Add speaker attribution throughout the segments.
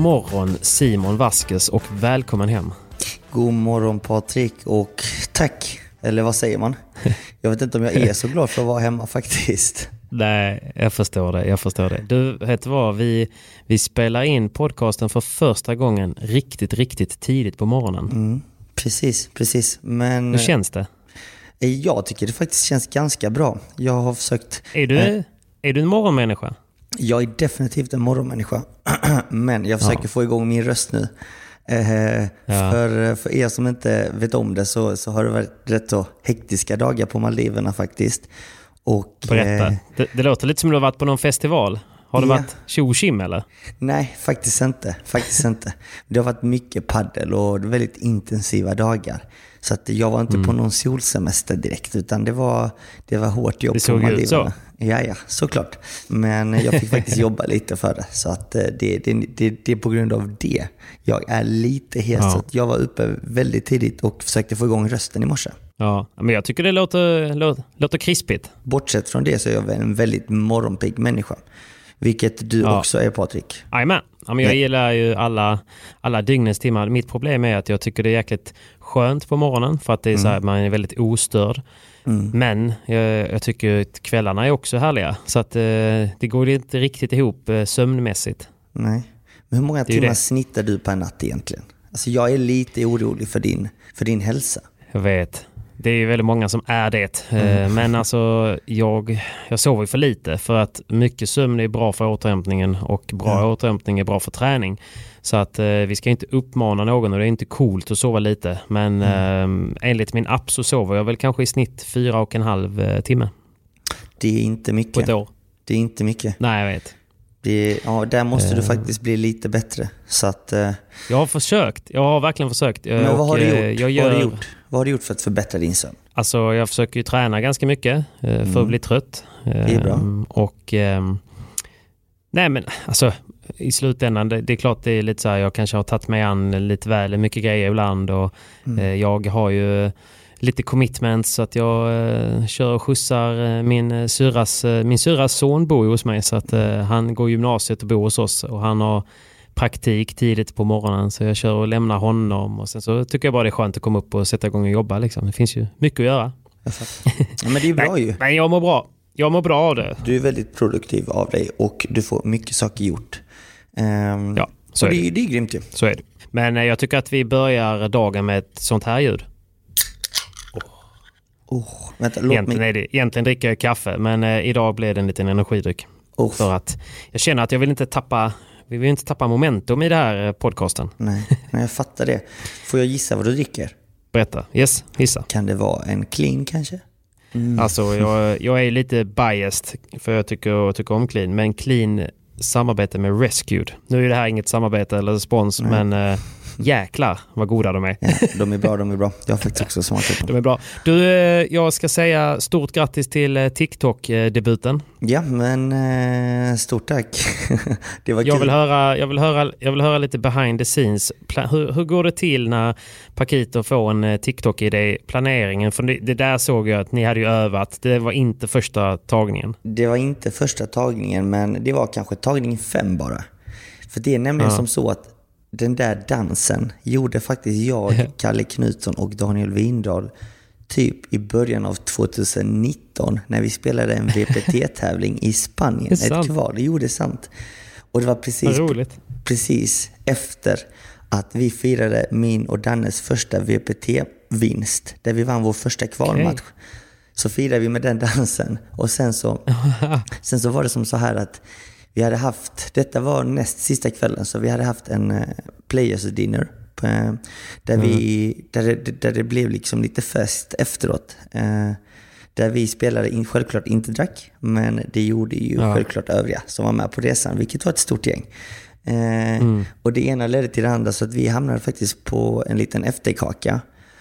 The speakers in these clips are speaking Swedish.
Speaker 1: morgon Simon Vaskes och välkommen hem.
Speaker 2: God morgon Patrik och tack. Eller vad säger man? Jag vet inte om jag är så glad för att vara hemma faktiskt.
Speaker 1: Nej, jag förstår det. Jag förstår det. Du, vet vad? Vi, vi spelar in podcasten för första gången riktigt, riktigt tidigt på morgonen.
Speaker 2: Mm, precis, precis. Men
Speaker 1: Hur känns det?
Speaker 2: eh, jag tycker det faktiskt känns ganska bra. Jag har försökt...
Speaker 1: Är du,
Speaker 2: eh,
Speaker 1: är du en morgonmänniska?
Speaker 2: Jag är definitivt en morgonmänniska. Men jag försöker
Speaker 1: Ja.
Speaker 2: få igång min röst nu. Eh,
Speaker 1: Ja.
Speaker 2: för, för er som inte vet om det så, så har det varit rätt så hektiska dagar på Maldiverna faktiskt. Och,
Speaker 1: Berätta.
Speaker 2: eh,
Speaker 1: Det, det låter lite som du har varit på någon festival. Har det
Speaker 2: Ja.
Speaker 1: varit tjo eller?
Speaker 2: Nej, faktiskt inte. Faktiskt inte. Det har varit mycket paddel och väldigt intensiva dagar. Så att jag var inte
Speaker 1: Mm.
Speaker 2: på någon solsemester direkt, utan det var, det var hårt jobb
Speaker 1: Det såg
Speaker 2: på
Speaker 1: ut så.
Speaker 2: Ja, ja, såklart. Men jag fick faktiskt jobba lite för det. Så att eh, det, det, det, det är på grund av det. Jag är lite hes.
Speaker 1: Ja.
Speaker 2: Jag var uppe väldigt tidigt och försökte få igång rösten i morse.
Speaker 1: Ja, men jag tycker det låter, låter, låter krispigt.
Speaker 2: Bortsett från det så är jag en väldigt morgonpigg människa. Vilket du
Speaker 1: Ja.
Speaker 2: också är Patrik.
Speaker 1: Jajamän. Ja, men jag gillar ju alla, alla dygnets timmar. Mitt problem är att jag tycker det är jäkligt skönt på morgonen för att det är så här, man är väldigt ostörd. Men jag, jag tycker att kvällarna är också härliga. Så att eh, det går inte riktigt ihop eh, sömnmässigt.
Speaker 2: Nej. Men hur många timmar
Speaker 1: det.
Speaker 2: snittar du per natt egentligen? Alltså jag är lite orolig för din, för din hälsa.
Speaker 1: Jag vet. Det är ju väldigt många som är det. Eh, Men alltså jag, jag sover för lite för att mycket sömn är bra för återhämtningen och bra
Speaker 2: Ja.
Speaker 1: återhämtning är bra för träning. Så att eh, vi ska inte uppmana någon och det är inte coolt att sova lite. Men eh, enligt min app så sover jag väl kanske i snitt fyra och en halv eh, timme
Speaker 2: Det är inte
Speaker 1: på
Speaker 2: mycket.
Speaker 1: ett år.
Speaker 2: Det är inte mycket.
Speaker 1: Nej, jag vet.
Speaker 2: Det ja, där måste du
Speaker 1: Eh.
Speaker 2: faktiskt bli lite bättre. Så att, eh,
Speaker 1: Jag har försökt. Jag har verkligen försökt.
Speaker 2: Men vad har, du
Speaker 1: eh,
Speaker 2: gjort?
Speaker 1: Jag
Speaker 2: vad
Speaker 1: gör,
Speaker 2: har du gjort? Vad har du gjort för att förbättra din sömn?
Speaker 1: Alltså jag försöker ju träna ganska mycket för att bli trött.
Speaker 2: Mm. Det är bra.
Speaker 1: Ehm, Och ehm, nej men alltså i slutändan, det, det är klart det är lite så här, jag kanske har tagit mig an lite väl mycket grejer ibland och
Speaker 2: Mm.
Speaker 1: eh, jag har ju lite commitments så att jag eh, kör och skjutsar eh, min eh, syrras, eh, min syrras son bor ju hos mig så att eh, han går gymnasiet och bor hos oss och han har praktik tidigt på morgonen så jag kör och lämnar honom och sen så tycker jag bara det är skönt att komma upp och sätta igång och jobba liksom. Det finns ju mycket att göra.
Speaker 2: Fattar. ja, men det är bra ju.
Speaker 1: Men jag mår bra. Jag mår bra av det.
Speaker 2: Du är väldigt produktiv av dig och du får mycket saker gjort. Ehm,
Speaker 1: Ja, så är
Speaker 2: det,
Speaker 1: det.
Speaker 2: det är grymt ju.
Speaker 1: Så är det. Men eh, jag tycker att vi börjar dagen med ett sånt här ljud.
Speaker 2: Oh, vänta, låt
Speaker 1: Egentligen,
Speaker 2: mig...
Speaker 1: det, egentligen dricker jag kaffe, men eh, idag blev det en liten energidryck.
Speaker 2: Oh,
Speaker 1: För att jag känner att jag vill inte tappa, vi vill inte tappa momentum i det här eh, podcasten.
Speaker 2: nej, nej, jag fattar det. Får jag gissa vad du dricker?
Speaker 1: Berätta. Yes, gissa.
Speaker 2: Kan det vara en clean kanske?
Speaker 1: Mm. Alltså jag, jag är lite biased för jag tycker, tycker om clean. Men clean samarbete med Rescued. Nu är det här inget samarbete eller spons Nej. men äh, jäklar vad goda de är.
Speaker 2: Ja, de är bra, de är bra. Jag har faktiskt också smakat dem.
Speaker 1: De är bra. Du, äh, jag ska säga stort grattis till äh, TikTok-debuten.
Speaker 2: Ja, men stort tack.
Speaker 1: det var jag kul. Vill höra, jag, vill höra, jag vill höra lite behind the scenes. Hur, hur går det till när Pakito får en TikTok-idé? Planeringen? För det, det där såg jag att ni hade ju övat. Det var inte första tagningen.
Speaker 2: Det var inte första tagningen, men det var kanske tagning fem bara. För det är nämligen ja. som så att den där dansen gjorde faktiskt jag, Kalle Knutsson och Daniel Windahl typ i början av 2019 när vi spelade en VPT-tävling i Spanien. Ett kval. Jo, det är sant. Och det var precis, precis efter att vi firade min och Dannes första VPT-vinst. Där vi vann vår första kvalmatch. Okay. Så firade vi med den dansen. Och sen så, sen så var det som så här att vi hade haft, detta var näst sista kvällen, så vi hade haft en uh, players dinner. Uh, där, mm. vi, där, det, där det blev liksom lite fest efteråt. Uh, där vi spelare in, självklart inte drack, men det gjorde ju ja. självklart övriga som var med på resan, vilket var ett stort gäng. Mm. Och det ena ledde till det andra, så att vi hamnade faktiskt på en liten efterkaka.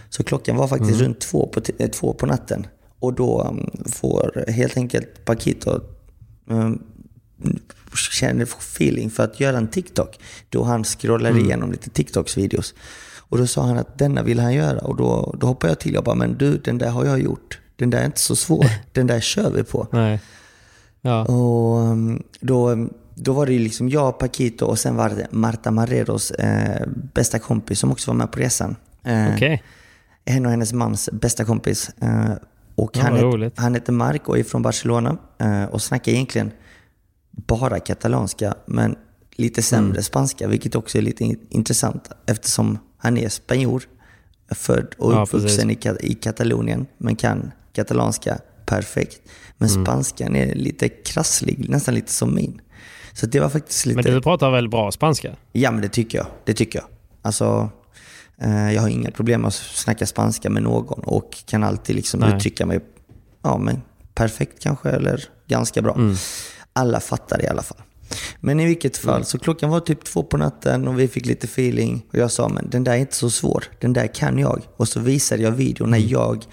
Speaker 2: Så klockan var faktiskt mm. runt två på, två på natten. Och då um, får helt enkelt Paquito um, känner feeling för att göra en TikTok. Då han scrollade mm. igenom lite TikToks videos. Och då sa han att denna vill han göra. Och då, då hoppade jag till och bara, men du, den där har jag gjort. Den där är inte så svår. Den där kör vi på.
Speaker 1: Nej. Ja.
Speaker 2: Och um, då, då var det liksom jag, Paquito och sen var det Marta Marreros eh, bästa kompis som också var med på resan.
Speaker 1: Eh, okay.
Speaker 2: Henne och hennes mams bästa kompis. Eh, och ja, han, het, han heter Marco och är från Barcelona eh, och snackar egentligen bara katalanska, men lite sämre mm. spanska, vilket också är lite intressant eftersom han är spanjor, född och ja, uppvuxen i, i Katalonien, men kan katalanska perfekt. Men mm. spanskan är lite krasslig, nästan lite som min. Så det var faktiskt lite...
Speaker 1: Men du pratar väl bra spanska?
Speaker 2: Ja, men det tycker jag. Det tycker jag. Alltså, eh, jag har inga problem med att snacka spanska med någon och kan alltid liksom uttrycka mig ja, men perfekt kanske, eller ganska bra. Mm alla fattar i alla fall. Men i vilket fall, mm. så klockan var typ två på natten och vi fick lite feeling. Och jag sa, men den där är inte så svår. Den där kan jag. Och så visade jag videon när mm. jag,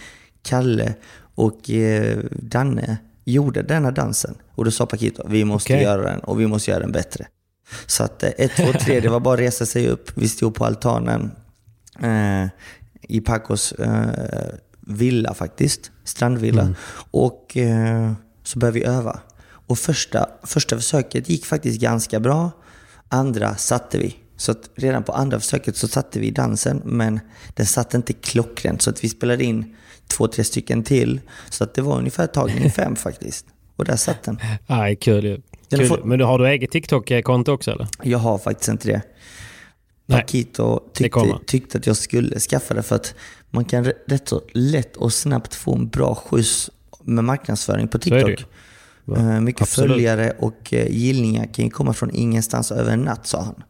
Speaker 2: Kalle och eh, Danne gjorde denna dansen. Och då sa Paquito, vi måste okay. göra den och vi måste göra den bättre. Så att eh, ett, två, tre, det var bara att resa sig upp. Vi stod på altanen eh, i Pacos eh, villa faktiskt, strandvilla. Mm. Och eh, så började vi öva. Och första, första försöket gick faktiskt ganska bra. Andra satte vi. Så att redan på andra försöket så satte vi dansen, men den satt inte klockrent. Så att vi spelade in två, tre stycken till. Så att det var ungefär tagning fem faktiskt. Och där satt den.
Speaker 1: Aj, kul ju. Kul. Får... Men har du eget TikTok-konto också eller?
Speaker 2: Jag har faktiskt inte det. Paquito tyckte, tyckte att jag skulle skaffa det för att man kan rätt så lätt och snabbt få en bra skjuts med marknadsföring på TikTok. Uh, mycket Absolut. följare och uh, gillningar kan ju komma från ingenstans över en natt, sa han.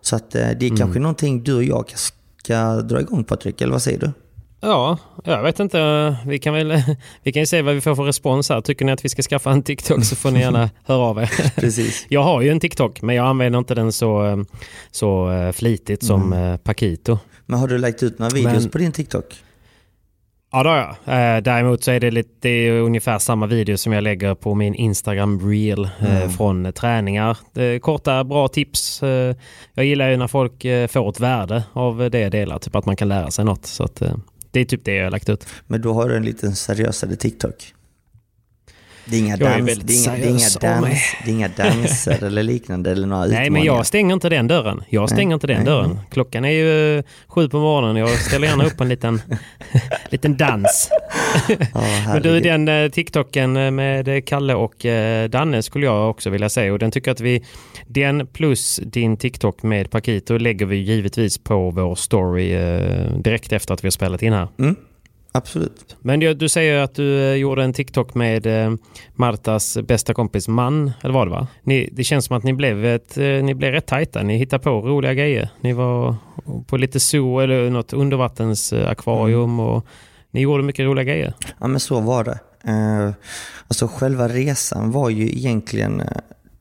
Speaker 2: Så att, uh, det är mm. kanske någonting du och jag ska dra igång Patrik, eller vad säger du?
Speaker 1: Ja, jag vet inte. Vi kan väl vi kan ju se vad vi får för respons här. Tycker ni att vi ska skaffa en TikTok så får ni gärna höra av er.
Speaker 2: Precis.
Speaker 1: Jag har ju en TikTok, men jag använder inte den så, så flitigt som mm. Pakito.
Speaker 2: Men har du lagt ut några videos men, på din TikTok?
Speaker 1: Ja, det har jag. Eh, däremot så är det, lite, det är ungefär samma video som jag lägger på min Instagram reel eh, mm. från träningar. korta, bra tips. Eh, jag gillar ju när folk får ett värde av det jag delar, typ att man kan lära sig något. Så att, det är typ det jag har lagt ut.
Speaker 2: Men då har du en lite seriösare TikTok? Det är inga, dans, det är inga, det är inga, dans, det är inga danser eller liknande eller några
Speaker 1: Nej, men jag stänger inte den dörren. Jag stänger nej, inte den nej, dörren. Nej. Klockan är ju sju på morgonen. Jag ställer gärna upp en liten, liten dans. Oh, men du, den eh, TikToken eh, med Kalle och eh, Danne skulle jag också vilja säga. Och den tycker att vi, den plus din TikTok med Pakito lägger vi givetvis på vår story direkt efter att vi har spelat in här.
Speaker 2: Mm. Absolut.
Speaker 1: Men du, du säger att du eh, gjorde en TikTok med eh, Martas bästa kompis man, eller vad det var? Ni, det känns som att ni blev, ett, eh, ni blev rätt tajta. Ni hittade på roliga grejer. Ni var på lite zoo eller något undervattensakvarium mm. och ni gjorde mycket roliga grejer.
Speaker 2: Ja men så var det. Eh, alltså själva resan var ju egentligen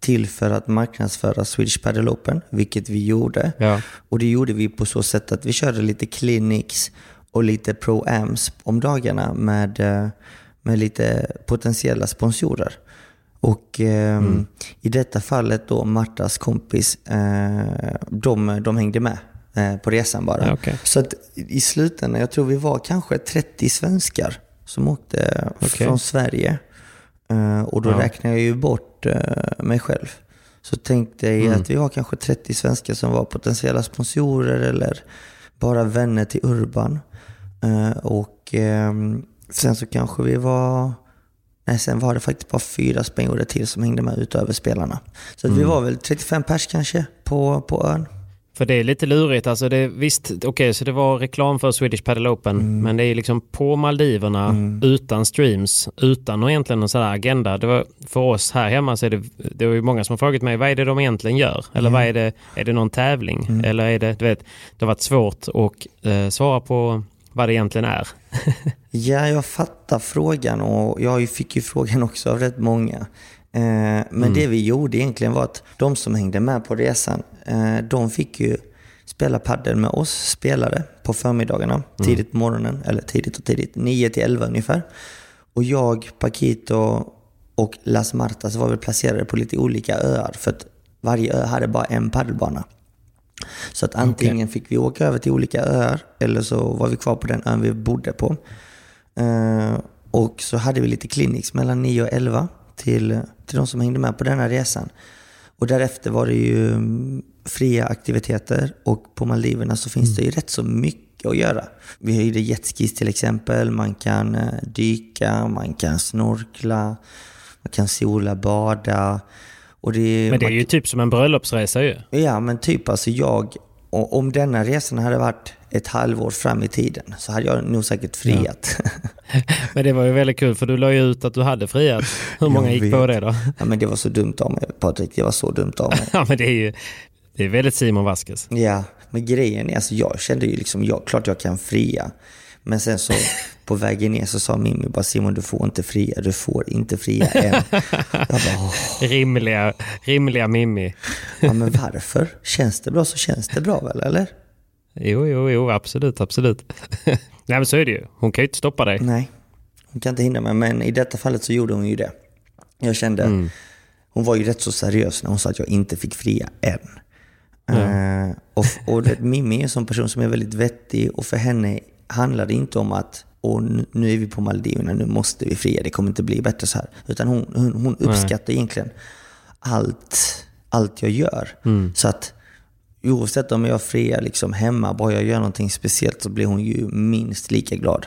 Speaker 2: till för att marknadsföra Swedish Padel Open, vilket vi gjorde. Ja. Och det gjorde vi på så sätt att vi körde lite clinics och lite pro-ams om dagarna med, eh, med lite potentiella sponsorer. Och eh, mm. i detta fallet då Martas kompis, eh, de, de hängde med eh, på resan bara.
Speaker 1: Ja, okay.
Speaker 2: Så att i slutändan, jag tror vi var kanske 30 svenskar som åkte okay. från Sverige. Eh, och då ja. räknar jag ju bort eh, mig själv. Så tänkte jag mm. att vi var kanske 30 svenskar som var potentiella sponsorer eller bara vänner till Urban. Eh, och ehm, sen så kanske vi var... Nej, sen var det faktiskt bara fyra spanjorer till som hängde med utöver spelarna. Så mm. vi var väl 35 pers kanske på, på ön.
Speaker 1: För det är lite lurigt. Alltså det, visst, okej, okay, så det var reklam för Swedish Padel Open, mm. men det är liksom på Maldiverna mm. utan streams, utan egentligen någon sån här agenda. Det var, för oss här hemma så är det, det var ju många som har frågat mig, vad är det de egentligen gör? Eller mm. vad är det, är det någon tävling? Mm. Eller är det, du vet, det har varit svårt att eh, svara på vad det egentligen är.
Speaker 2: ja, jag fattar frågan och jag fick ju frågan också av rätt många. Eh, men mm. det vi gjorde egentligen var att de som hängde med på resan, eh, de fick ju spela padel med oss spelare på förmiddagarna, mm. tidigt på morgonen, eller tidigt och tidigt, 9 till 11 ungefär. Och jag, Paquito och Las Martas var väl placerade på lite olika öar, för att varje ö hade bara en padelbana. Så att antingen okay. fick vi åka över till olika öar eller så var vi kvar på den ön vi bodde på. Uh, och så hade vi lite clinics mellan 9 och 11 till, till de som hängde med på denna resan. Och därefter var det ju mm, fria aktiviteter och på Maldiverna så finns mm. det ju rätt så mycket att göra. Vi hyrde jetskis till exempel, man kan uh, dyka, man kan snorkla, man kan sola, bada.
Speaker 1: Det, men det är ju typ som en bröllopsresa ju.
Speaker 2: Ja, men typ alltså jag, om denna resan hade varit ett halvår fram i tiden så hade jag nog säkert friat.
Speaker 1: Ja. men det var ju väldigt kul för du la ju ut att du hade friat. Hur många gick på det då?
Speaker 2: Ja, men det var så dumt av mig Patrik, det var så dumt av mig.
Speaker 1: ja, men det är ju det är väldigt Simon Vaskes.
Speaker 2: Ja, men grejen är alltså jag kände ju liksom, jag, klart jag kan fria. Men sen så på vägen ner så sa Mimmi bara Simon du får inte fria, du får inte fria än. Jag
Speaker 1: bara, rimliga, rimliga Mimmi.
Speaker 2: Ja men varför? Känns det bra så känns det bra väl eller?
Speaker 1: Jo, jo, jo, absolut, absolut. Nej men så är det ju. Hon kan ju inte stoppa dig.
Speaker 2: Nej, hon kan inte hindra mig. Men i detta fallet så gjorde hon ju det. Jag kände, mm. hon var ju rätt så seriös när hon sa att jag inte fick fria än. Mm. Uh, och, och det, Mimmi är en sån person som är väldigt vettig och för henne handlar det inte om att och nu är vi på Maldiverna, nu måste vi fria, det kommer inte bli bättre så här. Utan hon, hon, hon uppskattar Nej. egentligen allt, allt jag gör. Mm. Så att oavsett om jag friar liksom hemma, bara jag gör någonting speciellt så blir hon ju minst lika glad.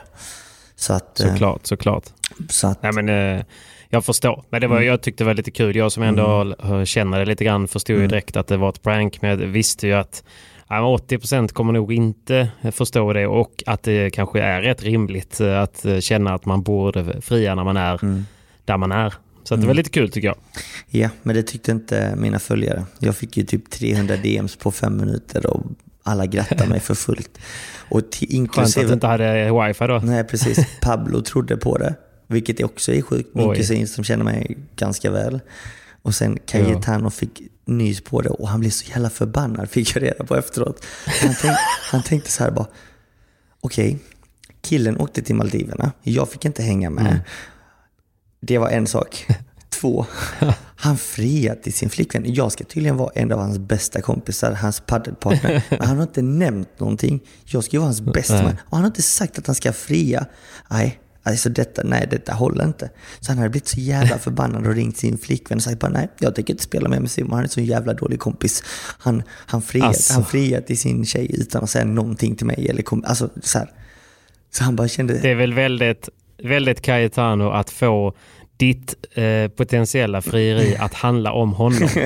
Speaker 2: Så att,
Speaker 1: eh, såklart, såklart. Så att, Nej, men, eh, jag förstår. Men det var, mm. jag tyckte det var lite kul. Jag som ändå mm. känner det lite grann förstod mm. ju direkt att det var ett prank. Men jag visste ju att 80% kommer nog inte förstå det och att det kanske är rätt rimligt eh, att eh, känna att man borde fria när man är mm. där man är. Så mm. det var mm. lite kul tycker jag.
Speaker 2: Ja, men det tyckte inte mina följare. Jag fick ju typ 300 DMs på fem minuter och alla grattade mig för fullt.
Speaker 1: Och inklusive... Skönt att du inte hade wifi då.
Speaker 2: Nej, precis. Pablo trodde på det, vilket också är sjukt. Min kusin som känner mig ganska väl. Och sen Cayetano fick nys på det och han blev så jävla förbannad, fick jag reda på efteråt. Han, tänk, han tänkte så här bara, okej, okay, killen åkte till Maldiverna, jag fick inte hänga med. Mm. Det var en sak. Två, han friade till sin flickvän. Jag ska tydligen vara en av hans bästa kompisar, hans paddelpartner. Men han har inte nämnt någonting. Jag ska ju vara hans bästa man. Och han har inte sagt att han ska fria. Nej, Alltså detta, nej detta håller inte. Så han hade blivit så jävla förbannad och ringt sin flickvän och sagt bara nej, jag tänker inte spela med med Simon, han är så jävla dålig kompis. Han, han friade alltså. han friade till sin tjej utan att säga någonting till mig. Eller kom, alltså, så, här. så han bara kände...
Speaker 1: Det är väl väldigt, väldigt Cayetano att få ditt eh, potentiella frieri att handla om honom.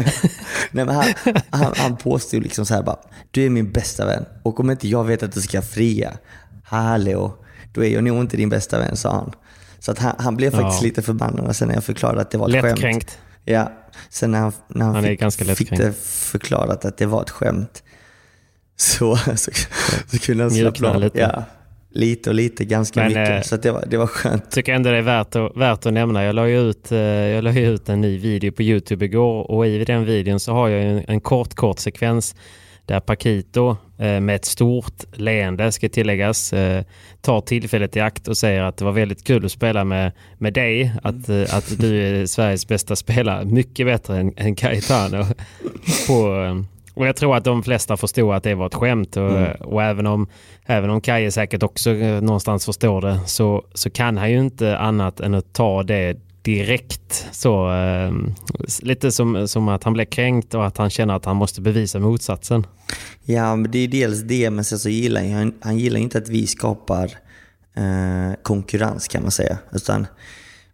Speaker 2: Nej, men han, han, han påstod liksom så här bara, du är min bästa vän och om inte jag vet att du ska fria, hallå, då är jag nog inte din bästa vän, sa han. Så att han, han blev faktiskt
Speaker 1: Ja.
Speaker 2: lite förbannad sen när jag förklarade att det var ett skämt.
Speaker 1: Lättkränkt.
Speaker 2: Ja, sen när han, när han,
Speaker 1: Han
Speaker 2: fick,
Speaker 1: ganska
Speaker 2: fick
Speaker 1: lättkränkt.
Speaker 2: det förklarat att det var ett skämt så, så, så kunde han slappna av.
Speaker 1: lite.
Speaker 2: Ja, lite och lite, ganska
Speaker 1: Men,
Speaker 2: mycket.
Speaker 1: eh,
Speaker 2: så att det, var, det var skönt.
Speaker 1: tycker ändå det är värt att, värt att nämna. Jag la, ut, eh, jag la ut en ny video på YouTube igår och i den videon så har jag en, en kort, kort sekvens där Pakito eh, med ett stort leende, ska tilläggas, eh, tar tillfället i akt och säger att det var väldigt kul att spela med, med dig. Att, eh, att du är Sveriges bästa spelare. Mycket bättre än, än Cayetano. På, och jag tror att de flesta förstod att det var ett skämt. Och, och även om, även om Kaje säkert också någonstans förstår det så, så kan han ju inte annat än att ta det direkt. Så, eh, lite som, som att han blir kränkt och att han känner att han måste bevisa motsatsen.
Speaker 2: Ja, men det är dels det, men sen så gillar han, han gillar inte att vi skapar eh, konkurrens kan man säga. Utan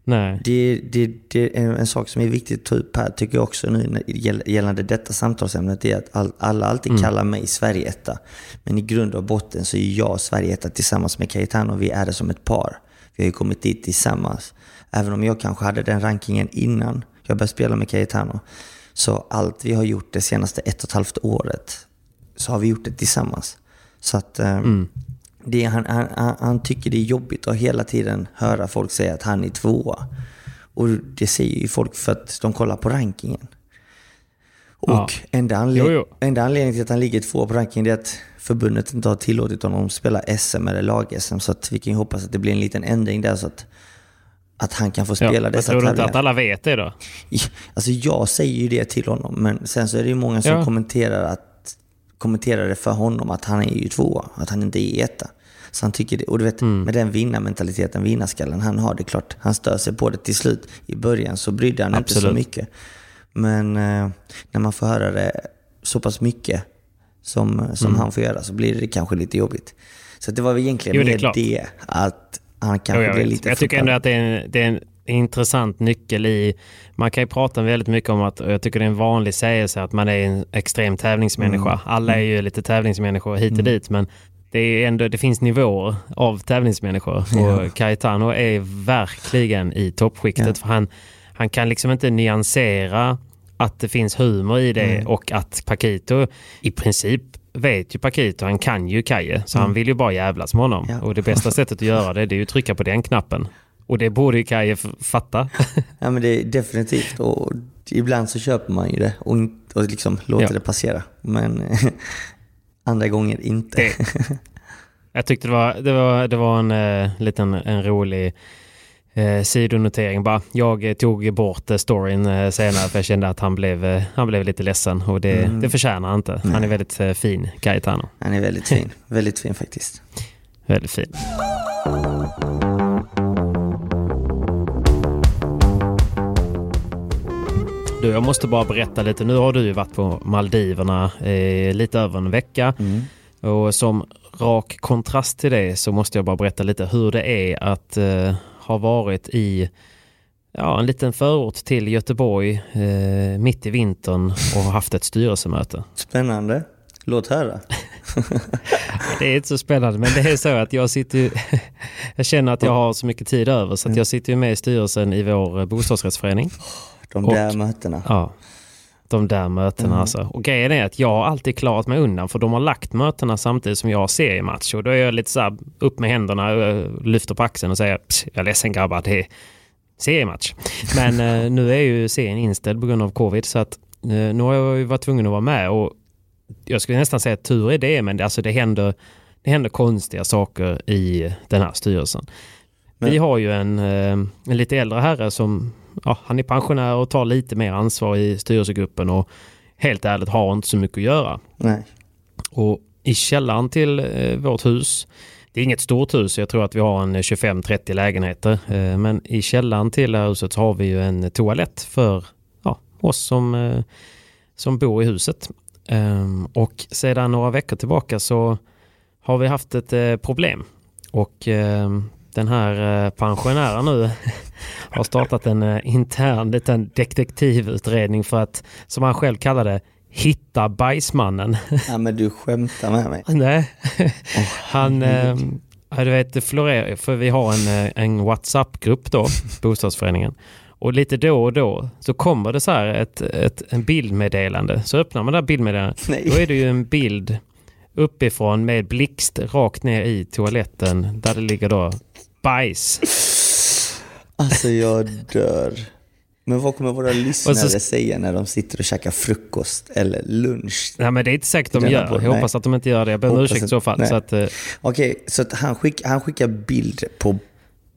Speaker 1: Nej.
Speaker 2: det, det, det är en sak som är viktigt att ta upp här, tycker jag också nu gällande detta samtalsämnet, är att all, alla alltid kallar mig Sverigeetta. Men i grund och botten så är jag Sverigeetta tillsammans med Cayetano. Vi är det som ett par. Vi har ju kommit dit tillsammans. Även om jag kanske hade den rankingen innan jag började spela med Cayetano. Så allt vi har gjort det senaste ett och ett halvt året så har vi gjort det tillsammans. Så att eh, det, han, han, han, han tycker det är jobbigt att hela tiden höra folk säga att han är tvåa. Och det säger ju folk för att de kollar på rankingen. Och
Speaker 1: Ja.
Speaker 2: enda, anled-
Speaker 1: Jo, jo.
Speaker 2: enda anledningen till att han ligger tvåa på rankingen är att förbundet inte har tillåtit honom att spela SM eller lag-SM. Så att vi kan ju hoppas att det blir en liten ändring där så att, att han kan få
Speaker 1: Ja,
Speaker 2: spela
Speaker 1: jag
Speaker 2: dessa
Speaker 1: tror du inte
Speaker 2: tävlingar.
Speaker 1: att alla vet det då?
Speaker 2: Alltså jag säger ju det till honom, men sen så är det ju många som
Speaker 1: Ja.
Speaker 2: kommenterar, att, kommenterar det för honom att han är ju tvåa, att han inte är etta. Så han tycker det, och du vet
Speaker 1: Mm.
Speaker 2: med den vinnarmentaliteten, vinnarskallen han har, det är klart han stör sig på det till slut. I början så brydde han inte så
Speaker 1: Absolut.
Speaker 2: mycket. Men eh, när man får höra det så pass mycket som, som
Speaker 1: Mm.
Speaker 2: han får göra så blir det kanske lite jobbigt. Så det var väl egentligen
Speaker 1: Jo, det
Speaker 2: mer
Speaker 1: klart.
Speaker 2: det, att han kanske
Speaker 1: Jo, jag,
Speaker 2: blir lite
Speaker 1: jag tycker ändå att det är, en, det är en intressant nyckel i... Man kan ju prata väldigt mycket om att, och jag tycker det är en vanlig sägelse att man är en extrem tävlingsmänniska.
Speaker 2: Mm.
Speaker 1: Alla är ju lite tävlingsmänniskor hit och dit men det, är ändå, det finns nivåer av tävlingsmänniskor
Speaker 2: Ja.
Speaker 1: och Cayetano är verkligen i toppskiktet
Speaker 2: Ja.
Speaker 1: för han, han kan liksom inte nyansera att det finns humor i det och att Paquito i princip vet ju Paquito, han kan ju Kaje så han vill ju bara jävlas med honom.
Speaker 2: Ja.
Speaker 1: Och det bästa sättet att göra det, det är ju att trycka på den knappen. Och det borde ju Kaje fatta.
Speaker 2: Ja men det är definitivt. Och ibland så köper man ju det och, och liksom låter
Speaker 1: Ja.
Speaker 2: det passera. Men andra gånger inte.
Speaker 1: Det- Jag tyckte det var, det var, det var en eh, liten en rolig eh, sidonotering bara. Jag eh, tog bort eh, storyn eh, senare för jag kände att han blev, han blev lite ledsen och det,
Speaker 2: Mm.
Speaker 1: det förtjänar han inte. Han är väldigt fin, Cayetano.
Speaker 2: Han är väldigt fin. väldigt fin faktiskt.
Speaker 1: Väldigt fin. Du, jag måste bara berätta lite. Nu har du ju varit på Maldiverna eh, lite över en vecka. Och som rak kontrast till det så måste jag bara berätta lite hur det är att eh, ha varit i ja, en liten förort till Göteborg eh, mitt i vintern och haft ett styrelsemöte.
Speaker 2: Spännande. Låt höra.
Speaker 1: Det är inte så spännande men det är så att jag sitter ju, Jag känner att jag har så mycket tid över så att jag sitter ju med i styrelsen i vår bostadsrättsförening.
Speaker 2: De
Speaker 1: Och-
Speaker 2: där mötena.
Speaker 1: Ja. De där mötena alltså. Och grejen är att jag har alltid klarat mig undan för de har lagt mötena samtidigt som jag har seriematch. Och då är jag lite så här upp med händerna, eh, lyfter på axeln och säger "Pss, jag är ledsen grabbar, det är seriematch. Men eh, nu är ju serien inställd på grund av covid så att eh, nu har jag varit tvungen att vara med och jag skulle nästan säga att tur är det men det, alltså det, händer, det händer konstiga saker i den här styrelsen. Vi
Speaker 2: Men-
Speaker 1: har ju en, en lite äldre herre som ja, han är pensionär och tar lite mer ansvar i styrelsegruppen och helt ärligt har inte så mycket att göra.
Speaker 2: Nej.
Speaker 1: Och i källaren till eh, vårt hus, det är inget stort hus, jag tror att vi har en 25-30 lägenheter, eh, men i källaren till det här huset så har vi ju en toalett för ja, oss som, eh, som bor i huset. Ehm, och sedan några veckor tillbaka så har vi haft ett eh, problem. Och ehm, den här eh, pensionären nu har startat en eh, intern liten detektivutredning för att, som han själv kallar det, hitta bajsmannen.
Speaker 2: Ja, men du skämtar med mig.
Speaker 1: Nej, han, eh, du vet, det florerar, för vi har en, eh, en WhatsApp-grupp då, bostadsföreningen. Och lite då och då så kommer det så här ett, ett en bildmeddelande. Så öppnar man det här bildmeddelandet.
Speaker 2: Nej.
Speaker 1: Då är det ju en bild uppifrån med blixt rakt ner i toaletten där det ligger då bajs.
Speaker 2: Alltså jag dör. Men vad kommer våra lyssnare
Speaker 1: så-
Speaker 2: säga när de sitter och käkar frukost eller lunch?
Speaker 1: Nej men det är inte säkert de gör. Jag
Speaker 2: nej.
Speaker 1: hoppas att de inte gör det. Jag ber om ursäkt i så fall.
Speaker 2: nej.
Speaker 1: Så att, eh,
Speaker 2: Okej, så att han, skick, han skickar bild på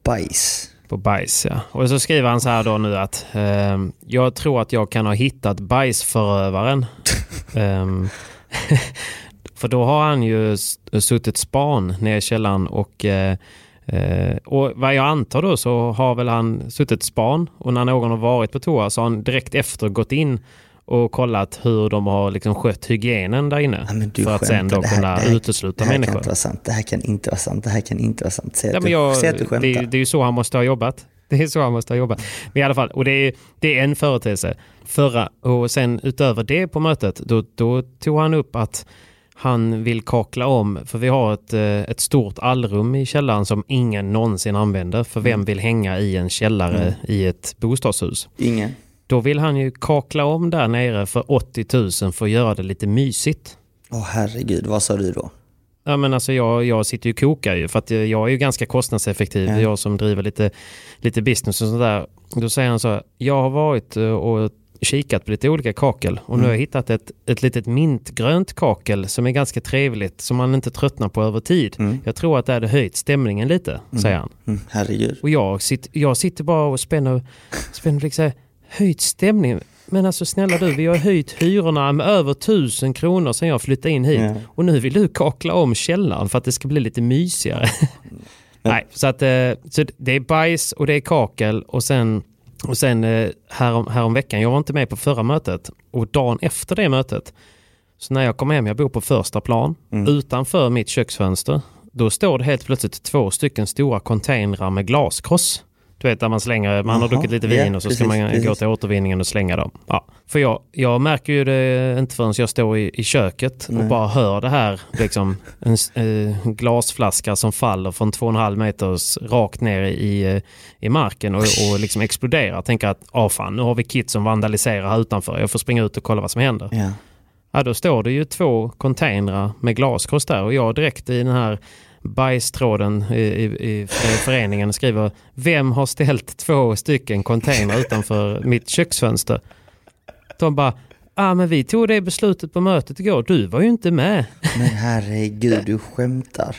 Speaker 2: bajs.
Speaker 1: På bajs ja. Och så skriver han så här då nu att ehm, jag tror att jag kan ha hittat bajsförövaren. Ehm, för då har han ju suttit span nere i källaren och eh, eh, och vad jag antar då så har väl han suttit span och när någon har varit på toa så har han direkt efter gått in och kollat hur de har liksom skött hygienen där inne.
Speaker 2: Ja, du
Speaker 1: för att sen då
Speaker 2: Det här-
Speaker 1: kunna
Speaker 2: det här-
Speaker 1: utesluta
Speaker 2: Det här kan
Speaker 1: människor.
Speaker 2: inte vara sant. Det här kan inte vara sant. Det här kan inte vara sant. Säg
Speaker 1: Ja,
Speaker 2: att, du,
Speaker 1: jag,
Speaker 2: säg att du
Speaker 1: det,
Speaker 2: skämtar.
Speaker 1: är- det är ju så han måste ha jobbat. Det är så han måste ha jobbat. Men i alla fall, och det är, det är en företeelse. Förra, och sen utöver det på mötet, då, då tog han upp att han vill kakla om, för vi har ett, eh, ett stort allrum i källaren som ingen någonsin använder. För
Speaker 2: Mm.
Speaker 1: vem vill hänga i en källare i ett bostadshus?
Speaker 2: Ingen.
Speaker 1: Då vill han ju kakla om där nere för 80 000 för att göra det lite mysigt.
Speaker 2: Åh herregud, vad sa du då?
Speaker 1: Ja men alltså jag, jag sitter ju och kokar ju för att jag är ju ganska kostnadseffektiv.
Speaker 2: Ja.
Speaker 1: Jag som driver lite, lite business och sådär. Då säger han så här, jag har varit eh, och kikat på lite olika kakel och nu har jag hittat ett, ett litet mintgrönt kakel som är ganska trevligt som man inte tröttnar på över tid. Jag tror att det hade höjt stämningen lite, säger han.
Speaker 2: Mm, herregud.
Speaker 1: Och jag, sitter, jag sitter bara och spänner, spänner här, höjt stämningen. Men alltså snälla du, vi har höjt hyrorna med över tusen kronor sedan jag flyttade in hit. Och nu vill du kakla om källaren för att det ska bli lite mysigare. Nej, så att eh, så det är bajs och det är kakel och sen, och sen eh, härom, härom veckan, jag var inte med på förra mötet och dagen efter det mötet så när jag kom hem, jag bor på första plan, utanför mitt köksfönster, då står det helt plötsligt två stycken stora containrar med glaskross. Du vet där man slänger, man har
Speaker 2: Jaha,
Speaker 1: druckit lite vin och så ska
Speaker 2: precis,
Speaker 1: man gå
Speaker 2: precis.
Speaker 1: till återvinningen och slänga dem. Ja. För jag, jag märker ju det inte förrän jag står i, i köket och bara hör det här. Liksom, en s- eh, glasflaska som faller från två och en halv meters rakt ner i, eh, i marken och, och liksom exploderar. Tänker att ah, fan, nu har vi kit som vandaliserar här utanför. Jag får springa ut och kolla vad som händer.
Speaker 2: Ja.
Speaker 1: Ja, då står det ju två containrar med glaskross där och jag direkt i den här bajstråden i, i, i föreningen skriver Vem har ställt två stycken containrar utanför mitt köksfönster? De bara ah, men vi tog det beslutet på mötet igår. Du var ju inte med.
Speaker 2: Men herregud, du skämtar.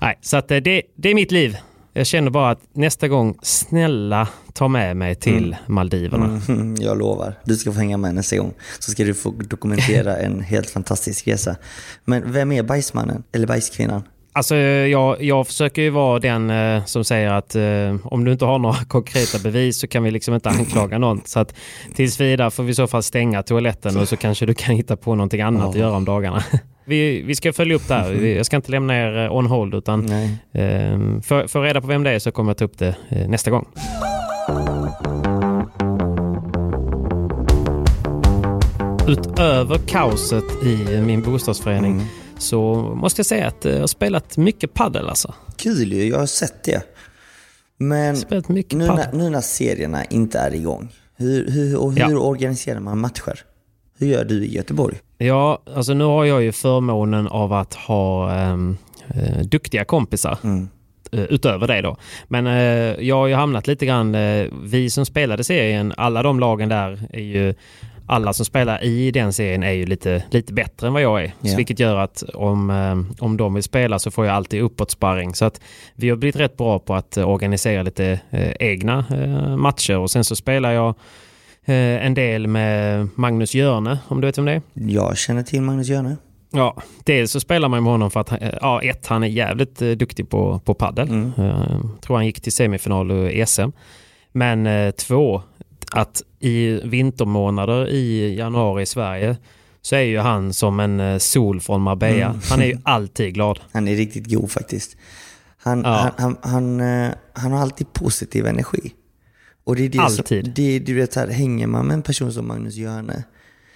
Speaker 1: Nej, så att det, det är mitt liv. Jag känner bara att nästa gång, snälla ta med mig till Maldiverna.
Speaker 2: Mm, jag lovar. Du ska få hänga med nästa gång. Så ska du få dokumentera en helt fantastisk resa. Men vem är bajsmannen? Eller bajskvinnan?
Speaker 1: Alltså jag, jag försöker ju vara den eh, som säger att eh, om du inte har några konkreta bevis så kan vi liksom inte anklaga någon. Så att tills vidare får vi i så fall stänga toaletten och så kanske du kan hitta på någonting annat att göra om dagarna. Vi, vi ska följa upp det här. Jag ska inte lämna er eh, on hold utan
Speaker 2: Nej.
Speaker 1: eh, för, för reda på vem det är så kommer jag ta upp det eh, nästa gång. Utöver kaoset i min bostadsförening så måste jag säga att jag har spelat mycket paddel alltså.
Speaker 2: Kul ju, jag har sett det. Men nu
Speaker 1: padel.
Speaker 2: när, nu när serierna inte är igång, hur, hur, och hur
Speaker 1: Ja.
Speaker 2: organiserar man matcher? Hur gör du i Göteborg?
Speaker 1: Ja, alltså nu har jag ju förmånen av att ha ehm, eh, duktiga kompisar. eh, Utöver det då. Men eh, jag har ju hamnat lite grann, eh, vi som spelade serien, alla de lagen där är ju alla som spelar i den serien är ju lite, lite bättre än vad jag är. Så vilket gör att om, eh, om de vill spela så får jag alltid uppåtsparring. Så att vi har blivit rätt bra på att eh, organisera lite eh, egna matcher och sen så spelar jag en del med Magnus Jörne, om du vet vem det är?
Speaker 2: Jag känner till Magnus Jörne.
Speaker 1: Ja, dels så spelar man med honom för att ja, ett, han är jävligt duktig på, på paddel.
Speaker 2: Mm.
Speaker 1: Tror han gick till semifinal i SM. Men två, att i vintermånader i januari i Sverige så är ju han som en eh, sol från Marbella.
Speaker 2: Mm.
Speaker 1: Han är ju alltid glad.
Speaker 2: Han är riktigt god faktiskt. Han,
Speaker 1: Ja.
Speaker 2: han, han, han, eh, har alltid positiv energi. Och det är det
Speaker 1: Alltid.
Speaker 2: Som, det, du vet, här, hänger man med en person som Magnus Jörne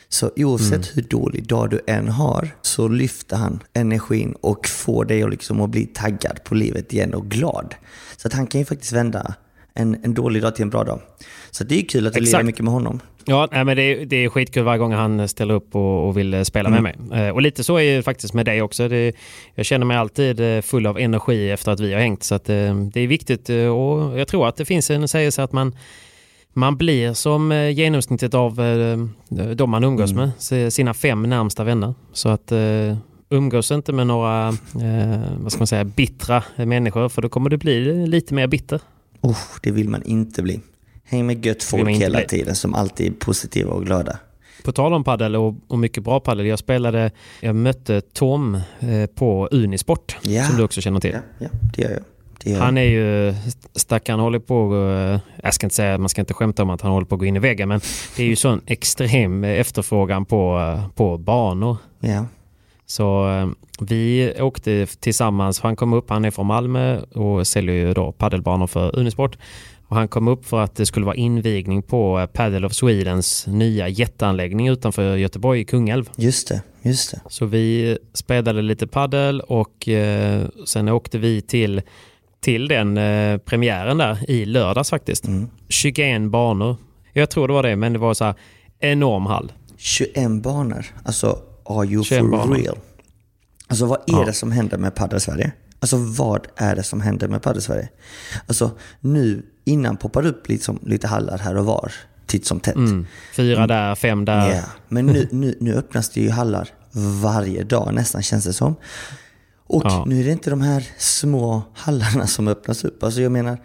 Speaker 2: Så oavsett mm. hur dålig dag du än har så lyfter han energin och får dig att, liksom att bli taggad på livet igen och glad. Så att han kan ju faktiskt vända en, en dålig dag till en bra dag. Så det är kul att du lirar mycket med honom.
Speaker 1: Ja, nej, men det, är, det är skitkul varje gång han ställer upp och, och vill spela mm. med mig. Eh, och lite så är det faktiskt med dig också. Det, jag känner mig alltid eh, full av energi efter att vi har hängt. Så att, eh, det är viktigt och jag tror att det finns en sägelse att man man blir som genomsnittet av de man umgås mm. med, sina fem närmsta vänner. Så att umgås inte med några vad ska man säga, bittra människor för då kommer du bli lite mer bitter.
Speaker 2: Oh, det vill man inte bli. Häng med gött folk hela bli. tiden som alltid är positiva och glada.
Speaker 1: På tal om padel och, och, mycket bra padel. Jag spelade, jag mötte Tom eh, på Unisport ja. som du också känner till.
Speaker 2: Ja, ja det gör jag.
Speaker 1: Han är ju, stackaren håller på, eh, jag ska inte säga, man ska inte skämta om att han håller på att gå in i väggen, men det är ju sån extrem efterfrågan på, eh, på banor.
Speaker 2: Ja.
Speaker 1: Så eh, vi åkte tillsammans, han kom upp, han är från Malmö och säljer ju då paddelbanor för Unisport. Och han kom upp för att det skulle vara invigning på eh, Paddle of Swedens nya jätteanläggning utanför Göteborg i Kungälv.
Speaker 2: Just det, just det.
Speaker 1: Så vi spelade lite paddel och eh, sen åkte vi till, till den eh, premiären där i lördags faktiskt. Mm. 21 banor. Jag tror det var det, men det var så här enorm hall.
Speaker 2: 21 banor? Alltså Are you for real? Alltså vad är ja. det som händer med Padel Sverige? Alltså vad är det som händer med Padel Sverige? Alltså nu innan poppar upp liksom, lite hallar här och var. Titt som tätt. Mm.
Speaker 1: Fyra där, fem där.
Speaker 2: Yeah. Men nu, nu, nu öppnas det ju hallar varje dag nästan känns det som. Och ja. nu är det inte de här små hallarna som öppnas upp. Alltså jag menar,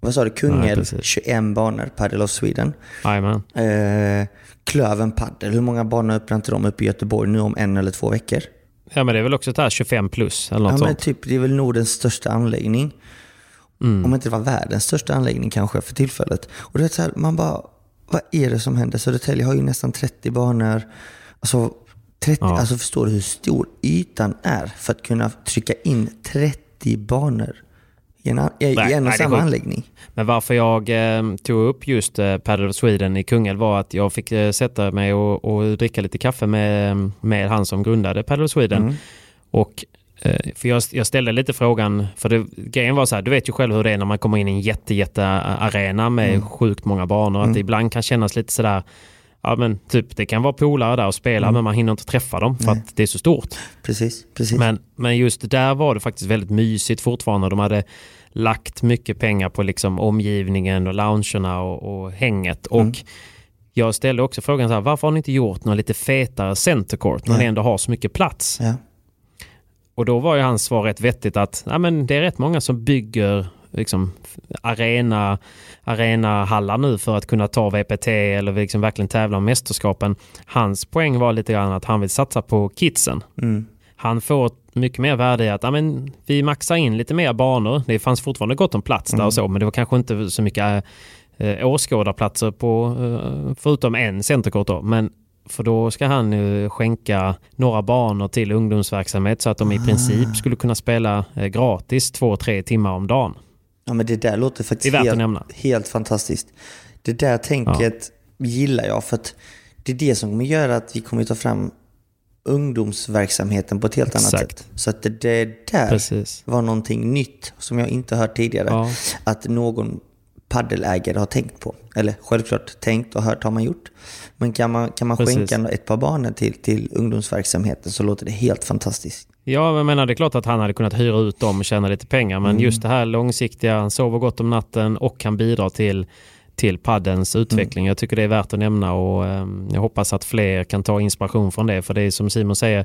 Speaker 2: vad sa du? Kungälv, 21 banor, Padel of Sweden.
Speaker 1: Jajamän.
Speaker 2: Eh, Klöven Padel, hur många banor öppnar inte de uppe i Göteborg nu om en eller två veckor?
Speaker 1: Ja men det är väl också där 25 plus eller något ja, sånt. Men
Speaker 2: typ, det är väl Nordens största anläggning. Mm. Om inte det var världens största anläggning kanske för tillfället. Och det är så här, man bara, vad är det som händer? Södertälje har ju nästan 30 banor. Alltså, 30, ja. alltså förstår du hur stor ytan är för att kunna trycka in 30 banor i en, i, nej, en och samma anläggning?
Speaker 1: Men varför jag eh, tog upp just eh, Paddle of Sweden i Kungälv var att jag fick eh, sätta mig och, och, dricka lite kaffe med, med han som grundade Paddle of Sweden. Mm. Och eh, för jag, jag, ställde lite frågan, för det, grejen var så här, du vet ju själv hur det är när man kommer in i en jätte, jätte arena med mm. sjukt många banor. Mm. Att det ibland kan kännas lite sådär, ja men typ det kan vara polare där och spela mm. men man hinner inte träffa dem för Nej. att det är så stort.
Speaker 2: Precis, precis.
Speaker 1: Men, men just där var det faktiskt väldigt mysigt fortfarande. De hade lagt mycket pengar på liksom omgivningen och loungerna och, och hänget. Mm. Och jag ställde också frågan så här, varför har ni inte gjort något lite fetare centercourt när ja. ni ändå har så mycket plats?
Speaker 2: Ja.
Speaker 1: Och då var ju hans svar rätt vettigt att ja, men det är rätt många som bygger liksom, arena, arenahallar nu för att kunna ta VPT eller liksom verkligen tävla om mästerskapen. Hans poäng var lite grann att han vill satsa på kidsen.
Speaker 2: Mm.
Speaker 1: Han får mycket mer värde i att ja, men, vi maxar in lite mer banor. Det fanns fortfarande gott om plats där mm. och så, men det var kanske inte så mycket äh, åskådarplatser på, äh, förutom en centerkort då. Men för då ska han ju skänka några banor till ungdomsverksamhet så att de i princip ah. skulle kunna spela äh, gratis två, tre timmar om dagen.
Speaker 2: Ja men det där låter faktiskt helt, helt, fantastiskt. Det där tänket ja. gillar jag för att det är det som kommer göra att vi kommer ta fram ungdomsverksamheten på ett helt Exakt. annat sätt. Så att det, det där Precis. var någonting nytt som jag inte hört tidigare. Ja. Att någon paddelägare har tänkt på. Eller självklart tänkt och hört har man gjort. Men kan man, kan man skänka ett par banor till, till ungdomsverksamheten så låter det helt fantastiskt.
Speaker 1: Ja, jag menar det är klart att han hade kunnat hyra ut dem och tjäna lite pengar. Men mm. just det här långsiktiga, han sover gott om natten och kan bidra till till paddens utveckling. Mm. Jag tycker det är värt att nämna och eh, jag hoppas att fler kan ta inspiration från det. För det är som Simon säger,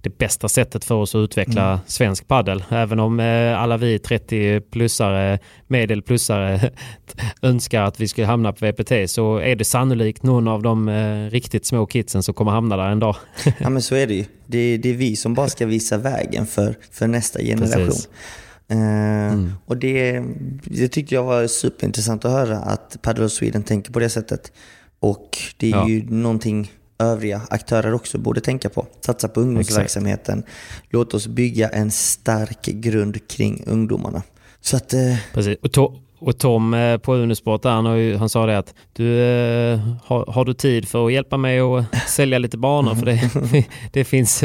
Speaker 1: det bästa sättet för oss att utveckla mm. svensk paddel. Även om eh, alla vi 30-plussare, medelplussare önskar att vi skulle hamna på VPT så är det sannolikt någon av de eh, riktigt små kidsen som kommer hamna där en dag.
Speaker 2: ja men så är det ju. Det, det, är vi som bara ska visa vägen för, för nästa generation. Precis. Eh, mm. Och det, det tyckte jag var superintressant att höra att Paddle Sweden tänker på det sättet. Och det är ja. ju någonting övriga aktörer också borde tänka på. Satsa på ungdomsverksamheten. Exakt. Låt oss bygga en stark grund kring ungdomarna. Så att, eh...
Speaker 1: Precis. Och, to Och Tom eh, på Unisport han, ju, han sa det att du, eh, har, har, du tid för att hjälpa mig att sälja lite banor? För det, det, finns,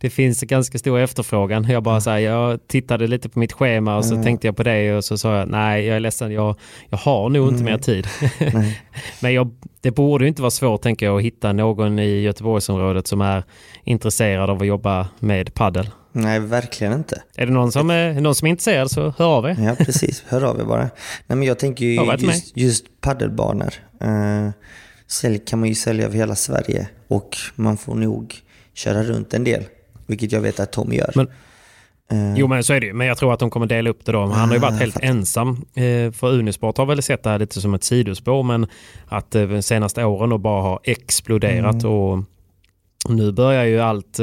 Speaker 1: det finns ganska stor efterfrågan. Jag bara så här, jag tittade lite på mitt schema och så tänkte jag på det och så sa jag nej, jag är ledsen, jag, jag har nog inte mer tid. Men jag, det borde inte vara svårt tänker jag att hitta någon i Göteborgsområdet som är intresserad av att jobba med paddel.
Speaker 2: Nej, verkligen inte.
Speaker 1: Är det någon som är, någon som är intresserad så hör av er.
Speaker 2: Ja, precis. Hör av er bara. Nej, men jag tänker ju just, just paddelbanor. Uh, sälj, kan man ju sälja över hela Sverige och man får nog köra runt en del. Vilket jag vet att Tom gör.
Speaker 1: Men, uh, jo, men så är det ju. Men jag tror att de kommer dela upp det då. Han har ju varit ah, helt fattar. ensam. Uh, för Unisport har väl sett det här lite som ett sidospår, men att de senaste åren då bara har exploderat. Mm. och nu börjar ju allt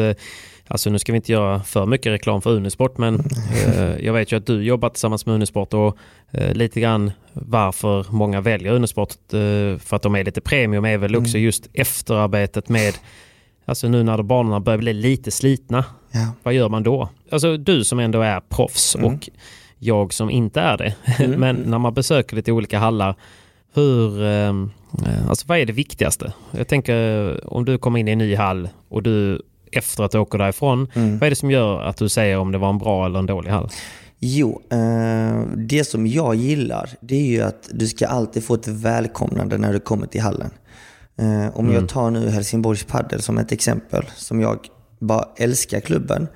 Speaker 1: Alltså nu ska vi inte göra för mycket reklam för Unisport men eh, jag vet ju att du jobbar tillsammans med Unisport och eh, lite grann varför många väljer Unisport eh, för att de är lite premium är väl också mm. just efterarbetet med Alltså nu när banorna börjar bli lite slitna. Ja. Vad gör man då? Alltså du som ändå är proffs mm. och jag som inte är det. Mm. men när man besöker lite olika hallar hur, eh, alltså vad är det viktigaste? Jag tänker om du kommer in i en ny hall och du efter att du åker därifrån. Mm. Vad är det som gör att du säger om det var en bra eller en dålig hall?
Speaker 2: Jo, eh, det som jag gillar det är ju att du ska alltid få ett välkomnande när du kommer till hallen. Eh, om mm. jag tar nu Helsingborgs Padel som ett exempel, som jag bara älskar klubben.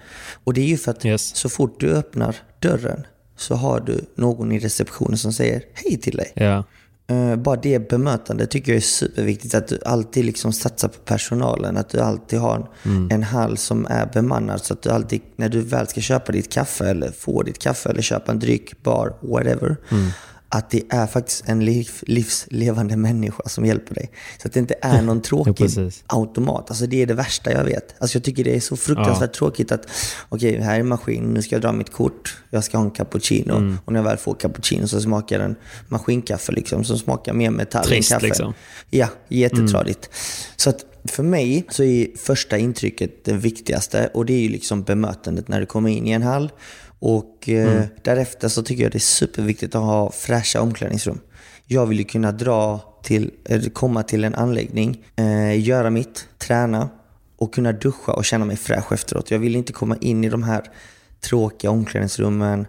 Speaker 2: Och det är ju för att yes. så fort du öppnar dörren så har du någon i receptionen som säger hej till dig.
Speaker 1: Ja.
Speaker 2: Uh, bara det bemötandet tycker jag är superviktigt. Att du alltid liksom satsar på personalen. Att du alltid har en, mm. en hall som är bemannad. Så att du alltid, när du väl ska köpa ditt kaffe eller få ditt kaffe eller köpa en dryck, bar, whatever. Mm att det är faktiskt en liv, livslevande människa som hjälper dig. Så att det inte är någon tråkig ja, automat. Alltså det är det värsta jag vet. Alltså jag tycker det är så fruktansvärt ja. tråkigt att okej, okay, här är en maskin, nu ska jag dra mitt kort, jag ska ha en cappuccino. Mm. Och när jag väl får cappuccino så smakar den maskinkaffe liksom, som smakar mer metall
Speaker 1: Trist,
Speaker 2: än kaffe.
Speaker 1: Liksom.
Speaker 2: Ja, jättetradigt. Mm. Så att för mig så är första intrycket det viktigaste och det är ju liksom bemötandet när du kommer in i en hall. Och eh, mm. därefter så tycker jag det är superviktigt att ha fräscha omklädningsrum. Jag vill ju kunna dra till, komma till en anläggning, eh, göra mitt, träna och kunna duscha och känna mig fräsch efteråt. Jag vill inte komma in i de här tråkiga omklädningsrummen,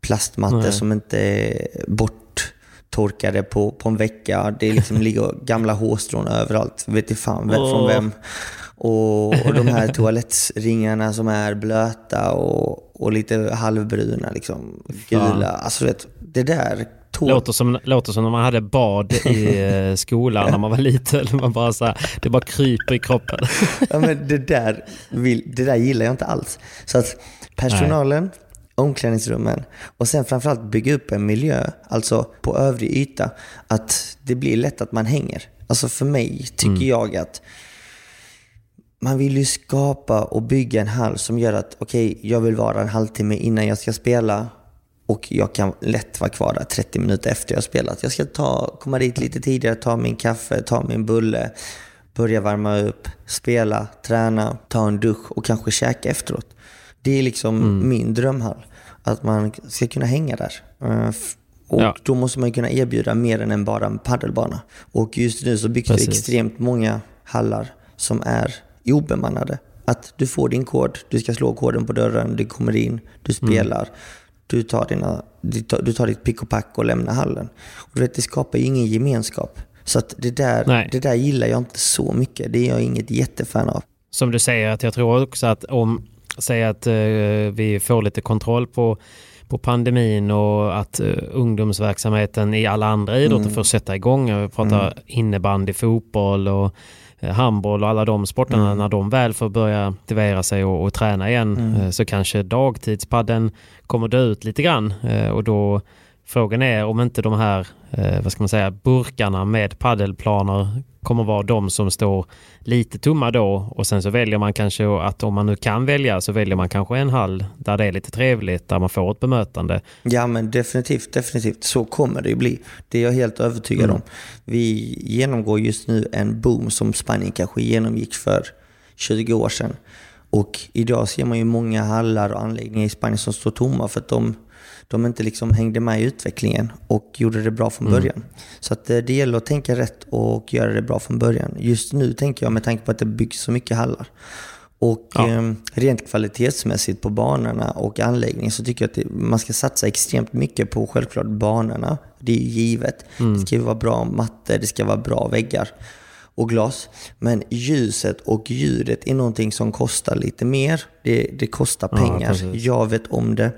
Speaker 2: plastmattor Nej. som inte är borttorkade på, på en vecka. Det liksom ligger gamla hårstrån överallt. Vet inte fan vem, oh. från vem. Och, och de här toalettringarna som är blöta och, och lite halvbruna, liksom, gula. Alltså vet, det där
Speaker 1: tåg... Låter som, låter som när man hade bad i eh, skolan när man var liten. Man bara så här, det bara kryper i kroppen.
Speaker 2: ja, men det, där vill, det där gillar jag inte alls. Så att personalen, Nej. omklädningsrummen och sen framförallt bygga upp en miljö, alltså på övrig yta, att det blir lätt att man hänger. Alltså för mig tycker mm. jag att man vill ju skapa och bygga en hall som gör att okej, okay, jag vill vara en halvtimme innan jag ska spela och jag kan lätt vara kvar där 30 minuter efter jag spelat. Jag ska ta, komma dit lite tidigare, ta min kaffe, ta min bulle, börja värma upp, spela, träna, ta en dusch och kanske käka efteråt. Det är liksom mm. min drömhall. Att man ska kunna hänga där. Eh, och ja. då måste man kunna erbjuda mer än bara en paddelbana. Och just nu så byggs det extremt många hallar som är obemannade. Att du får din kod, du ska slå koden på dörren, du kommer in, du mm. spelar. Mm. Du, tar dina, du, tar, du tar ditt pick och pack och lämnar hallen. Och du vet, det skapar ju ingen gemenskap. Så det, där, det där gillar jag inte så mycket. Det är jag inget jättefan av.
Speaker 1: Som du säger, att jag tror också att om säg att uh, vi får lite kontroll på på pandemin och att uh, ungdomsverksamheten i alla andra idrotter mm. får sätta igång. Jag pratar mm. innebandy, fotboll och Eh, handboll och alla de sporterna, mm. när de väl får börja aktivera sig och, och träna igen mm. Eh, så kanske dagtidspadden kommer dö ut lite grann eh, och då Frågan är om inte de här, vad ska man säga, burkarna med paddelplaner kommer vara de som står lite tomma då och sen så väljer man kanske att om man nu kan välja så väljer man kanske en hall där det är lite trevligt, där man får ett bemötande.
Speaker 2: Ja men definitivt, definitivt. Så kommer det ju bli. Det är jag helt övertygad mm. om. Vi genomgår just nu en boom som Spanien kanske genomgick för 20 år sedan. Och idag ser man ju många hallar och anläggningar i Spanien som står tomma för att de de inte liksom hängde med i utvecklingen och gjorde det bra från
Speaker 1: Mm.
Speaker 2: början. Så att eh, det gäller att tänka rätt och göra det bra från början. Just nu tänker jag med tanke på att det byggs så mycket hallar. Och
Speaker 1: Ja.
Speaker 2: eh, rent kvalitetsmässigt på banorna och anläggningen så tycker jag att det, man ska satsa extremt mycket på självklart banorna. Det är ju givet. Det ska ju vara bra mattor, det ska vara bra väggar och glas. Men ljuset och ljudet är någonting som kostar lite mer. Det, det kostar
Speaker 1: Ja,
Speaker 2: pengar.
Speaker 1: precis.
Speaker 2: jag vet om det.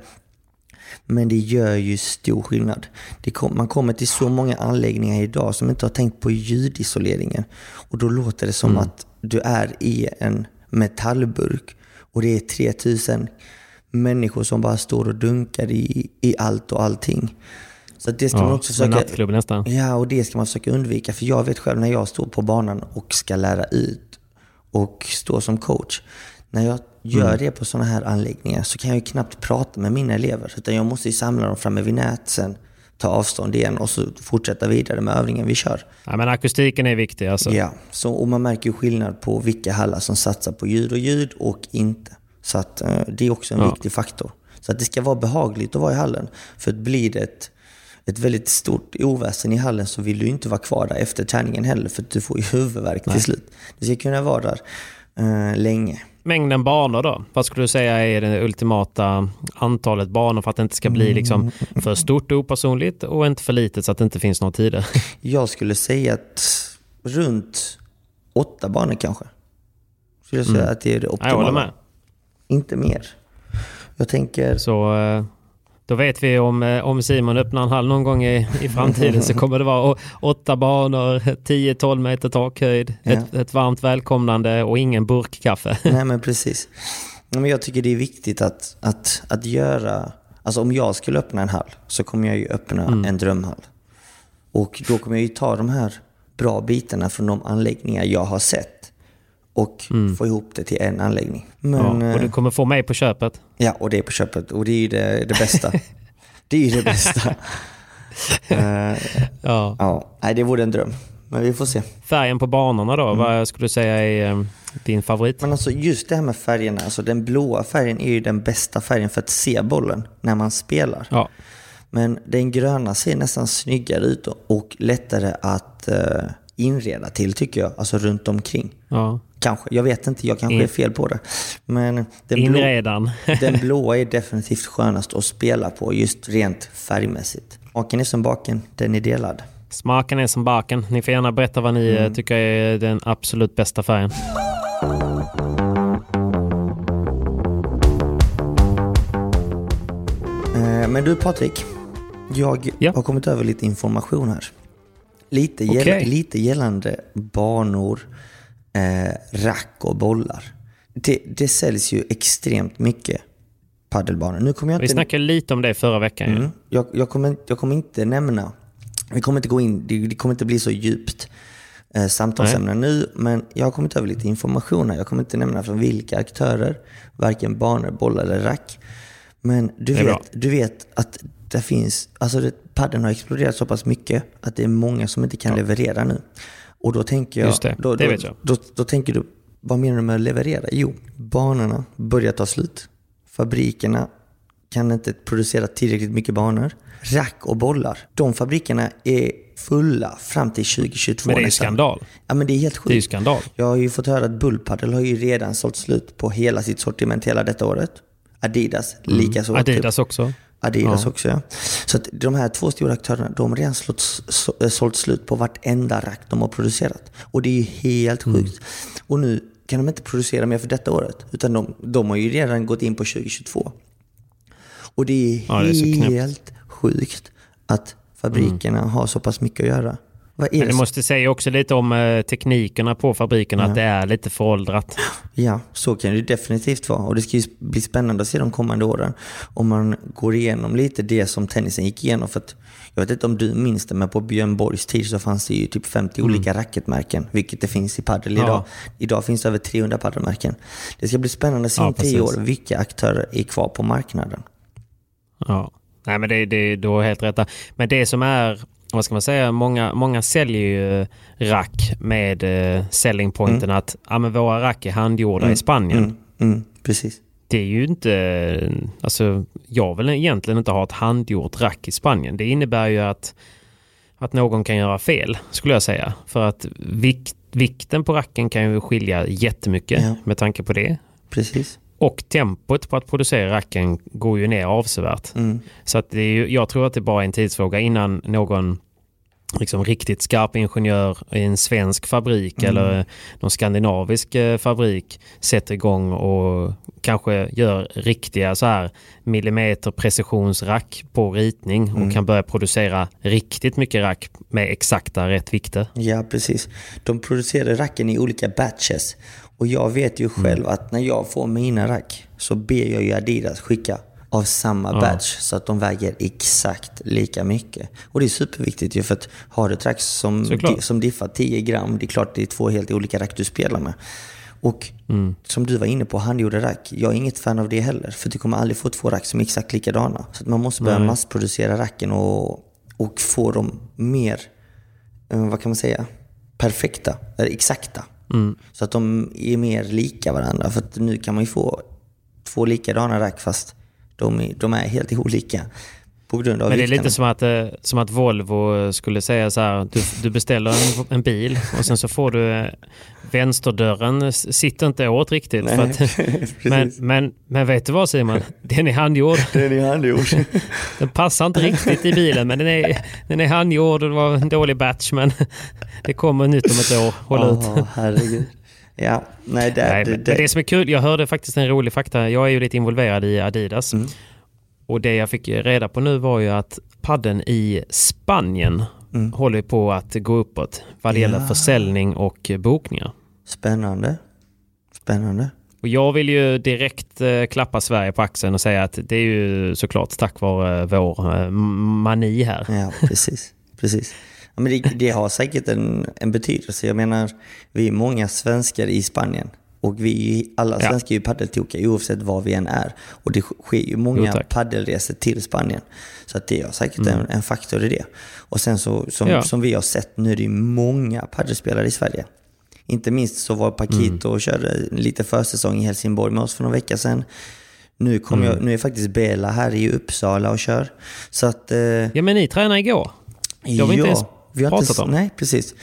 Speaker 2: Men det gör ju stor skillnad. Kom, man kommer till så många anläggningar idag som inte har tänkt på ljudisoleringen. Och då låter det som
Speaker 1: Mm.
Speaker 2: att du är i en metallburk och det är 3000 människor som bara står och dunkar i, i allt och allting. Så det ska man
Speaker 1: Ja,
Speaker 2: också
Speaker 1: som en
Speaker 2: försöka...
Speaker 1: nattklubb nästan.
Speaker 2: Ja, och det ska man försöka undvika. För jag vet själv när jag står på banan och ska lära ut och stå som coach. När jag gör
Speaker 1: Mm.
Speaker 2: det på sådana här anläggningar så kan jag ju knappt prata med mina elever. Utan jag måste ju samla dem framme vid nät, sen ta avstånd igen och så fortsätta vidare med övningen vi kör.
Speaker 1: Ja, men akustiken är viktig alltså.
Speaker 2: Ja, så, och man märker ju skillnad på vilka hallar som satsar på ljud och ljud och inte. Så att eh, det är också en
Speaker 1: Ja.
Speaker 2: viktig faktor. Så att det ska vara behagligt att vara i hallen. För att blir det ett, ett väldigt stort oväsen i hallen så vill du inte vara kvar där efter träningen heller. För att du får ju huvudvärk till slut. Du ska kunna vara där eh, länge.
Speaker 1: Mängden banor då? Vad skulle du säga är det ultimata antalet banor för att det inte ska bli liksom för stort och opersonligt och inte för litet så att det inte finns några tider?
Speaker 2: Jag skulle säga att runt åtta banor kanske. Skulle jag säga att det är det optimala.
Speaker 1: Jag håller med.
Speaker 2: Inte mer. Jag tänker...
Speaker 1: Så eh, då vet vi om, eh, om Simon öppnar en hall någon gång i, i framtiden så kommer det vara åtta banor, 10-12 meter takhöjd, ett, ett varmt välkomnande och ingen burkkaffe.
Speaker 2: Nej men precis. Men jag tycker det är viktigt att, att, att göra... Alltså om jag skulle öppna en hall så kommer jag ju öppna en drömhall. Och då kommer jag ju ta de här bra bitarna från de anläggningar jag har sett och få ihop det till en anläggning. Men,
Speaker 1: Ja, och
Speaker 2: eh,
Speaker 1: du kommer få mig på köpet.
Speaker 2: Ja, och det är på köpet. Och det är ju det, det bästa. det är ju det bästa. Eh,
Speaker 1: Ja.
Speaker 2: ja, nej, det vore en dröm. Men vi får se.
Speaker 1: Färgen på banorna då, vad skulle du säga är eh, din favorit?
Speaker 2: Men alltså just det här med färgerna. Alltså den blåa färgen är ju den bästa färgen för att se bollen när man spelar.
Speaker 1: Ja,
Speaker 2: Men den gröna ser nästan snyggare ut och lättare att eh, inreda till tycker jag. Alltså runt omkring.
Speaker 1: ja.
Speaker 2: Kanske, jag vet inte. Jag kanske
Speaker 1: In-
Speaker 2: är fel på det. Men den, blå, den blåa är definitivt skönast att spela på just rent färgmässigt. Smaken är som baken, den är delad.
Speaker 1: Smaken är som baken. Ni får gärna berätta vad ni eh, tycker är den absolut bästa färgen.
Speaker 2: Eh, Men du Patrik, jag
Speaker 1: Ja.
Speaker 2: har kommit över lite information här. Lite, gäll,
Speaker 1: Okej.
Speaker 2: lite gällande banor, eh, rack och bollar. Det, det säljs ju extremt mycket paddelbanor. Nu kommer jag
Speaker 1: Vi
Speaker 2: inte...
Speaker 1: snackade lite om det förra veckan.
Speaker 2: Mm. Jag, jag, kommer, jag kommer inte nämna, vi kommer inte gå in, det, det kommer inte bli så djupt eh, samtalsämne nu, men jag har kommit över lite information här. Jag kommer inte nämna från vilka aktörer, varken banor, bollar eller rack. Men du
Speaker 1: bra.
Speaker 2: vet, du vet att det finns, alltså det, padden har exploderat så pass mycket att det är många som inte kan leverera nu. Och då tänker jag,
Speaker 1: Just det,
Speaker 2: då,
Speaker 1: det
Speaker 2: då,
Speaker 1: vet jag.
Speaker 2: Då, då tänker du, vad menar du med leverera? Jo, banorna börjar ta slut. Fabrikerna kan inte producera tillräckligt mycket banor. Rack och bollar, de fabrikerna är fulla fram till 2022
Speaker 1: Men det är
Speaker 2: nästan.
Speaker 1: skandal.
Speaker 2: Ja men det är helt sjukt.
Speaker 1: Det är skandal.
Speaker 2: Jag har ju fått höra att Bullpaddle har ju redan sålt slut på hela sitt sortiment hela detta året. Adidas likaså.
Speaker 1: Mm. Adidas också.
Speaker 2: Adidas
Speaker 1: Ja.
Speaker 2: också ja. Så att de här två stora aktörerna, de har redan slått, så, äh, sålt slut på vartenda rack de har producerat. Och det är ju helt
Speaker 1: Mm.
Speaker 2: sjukt. Och nu kan de inte producera mer för detta året. Utan de, de har ju redan gått in på 2022. Och det är
Speaker 1: Ja, det är
Speaker 2: helt sjukt att fabrikerna har så pass mycket att göra.
Speaker 1: Men det måste säga också lite om eh, teknikerna på fabriken, att det är lite föråldrat.
Speaker 2: Ja, så kan det definitivt vara. Och det ska ju bli spännande att se de kommande åren. Om man går igenom lite det som tennisen gick igenom. För att, jag vet inte om du minns det, men på Björn Borgs tid så fanns det ju typ 50 olika racketmärken. Vilket det finns i padel
Speaker 1: Mm. Ja.
Speaker 2: idag. Idag finns det över 300 padelmärken. Det ska bli spännande att se
Speaker 1: Ja,
Speaker 2: om tio år vilka aktörer är kvar på marknaden.
Speaker 1: Ja. Nej, men det, det, du har helt rätt. Men det som är, vad ska man säga, många, många säljer ju eh, rack med eh, selling pointen att ja, men våra rack är handgjorda i Spanien.
Speaker 2: Mm, mm, precis.
Speaker 1: det är ju inte... Alltså, jag vill egentligen inte ha ett handgjort rack i Spanien. Det innebär ju att, att någon kan göra fel, skulle jag säga. För att vikt, vikten på racken kan ju skilja jättemycket
Speaker 2: Ja.
Speaker 1: med tanke på det.
Speaker 2: Precis.
Speaker 1: Och tempot på att producera racken går ju ner avsevärt.
Speaker 2: Mm.
Speaker 1: Så att det är ju, jag tror att det bara är en tidsfråga innan någon liksom riktigt skarp ingenjör i en svensk fabrik eller någon skandinavisk eh, fabrik sätter igång och kanske gör riktiga så här millimeter precisionsrack på ritning och kan börja producera riktigt mycket rack med exakta rätt vikter.
Speaker 2: Ja, precis. De producerar racken i olika batches. Och jag vet ju själv att när jag får mina rack så ber jag ju Adidas skicka av samma batch så att de väger exakt lika mycket. Och det är superviktigt ju för att har du ett rack som, di- som diffar 10 gram, det är klart det är två helt olika rack du spelar med. Och som du var inne på, handgjorda rack. Jag är inget fan av det heller. För du kommer aldrig få två rack som är exakt likadana. Så man måste börja massproducera racken och, och få dem mer, eh, vad kan man säga, perfekta, eller exakta. Så att de är mer lika varandra. För att nu kan man ju få två likadana rack fast de är, de är helt olika.
Speaker 1: Men det är lite som att, eh, som att Volvo skulle säga så här, du, du beställer en, en bil och sen så får du vänsterdörren sitter inte åt riktigt. För att, men, men, men vet du vad Simon? Den är handgjord.
Speaker 2: Den är handgjord.
Speaker 1: Den passar inte riktigt i bilen men den är, den är handgjord och det var en dålig batch men det kommer nytt om ett år. Håll ut.
Speaker 2: Åh, herregud. Ja, nej, det,
Speaker 1: Nej,
Speaker 2: det, det,
Speaker 1: det som är kul, jag hörde faktiskt en rolig fakta. Jag är ju lite involverad i Adidas.
Speaker 2: Mm.
Speaker 1: Och det jag fick reda på nu var ju att padden i Spanien
Speaker 2: Mm.
Speaker 1: håller på att gå uppåt vad det gäller försäljning och bokningar.
Speaker 2: Spännande. Spännande.
Speaker 1: Och jag vill ju direkt eh, klappa Sverige på axeln och säga att det är ju såklart tack vare vår eh, mani här.
Speaker 2: Ja, precis. precis. Ja, men det, det har säkert en, en betydelse. Jag menar, vi är många svenskar i Spanien. Och vi, alla svenskar är ju paddeltokiga oavsett var vi än är. Och det sker ju
Speaker 1: Jo,
Speaker 2: många
Speaker 1: tack.
Speaker 2: paddelresor till Spanien. Så att det har säkert en, en faktor i det. Och sen så, som,
Speaker 1: Ja.
Speaker 2: som vi har sett, nu är det ju många paddelspelare i Sverige. Inte minst så var Paquito och körde lite försäsong i Helsingborg med oss för några veckor sedan. Nu, kom jag, nu är faktiskt Bela här i Uppsala och kör. Så att... Eh,
Speaker 1: Ja men ni tränade igår. Det har vi inte ens
Speaker 2: vi har
Speaker 1: pratat
Speaker 2: inte,
Speaker 1: om.
Speaker 2: Nej, precis.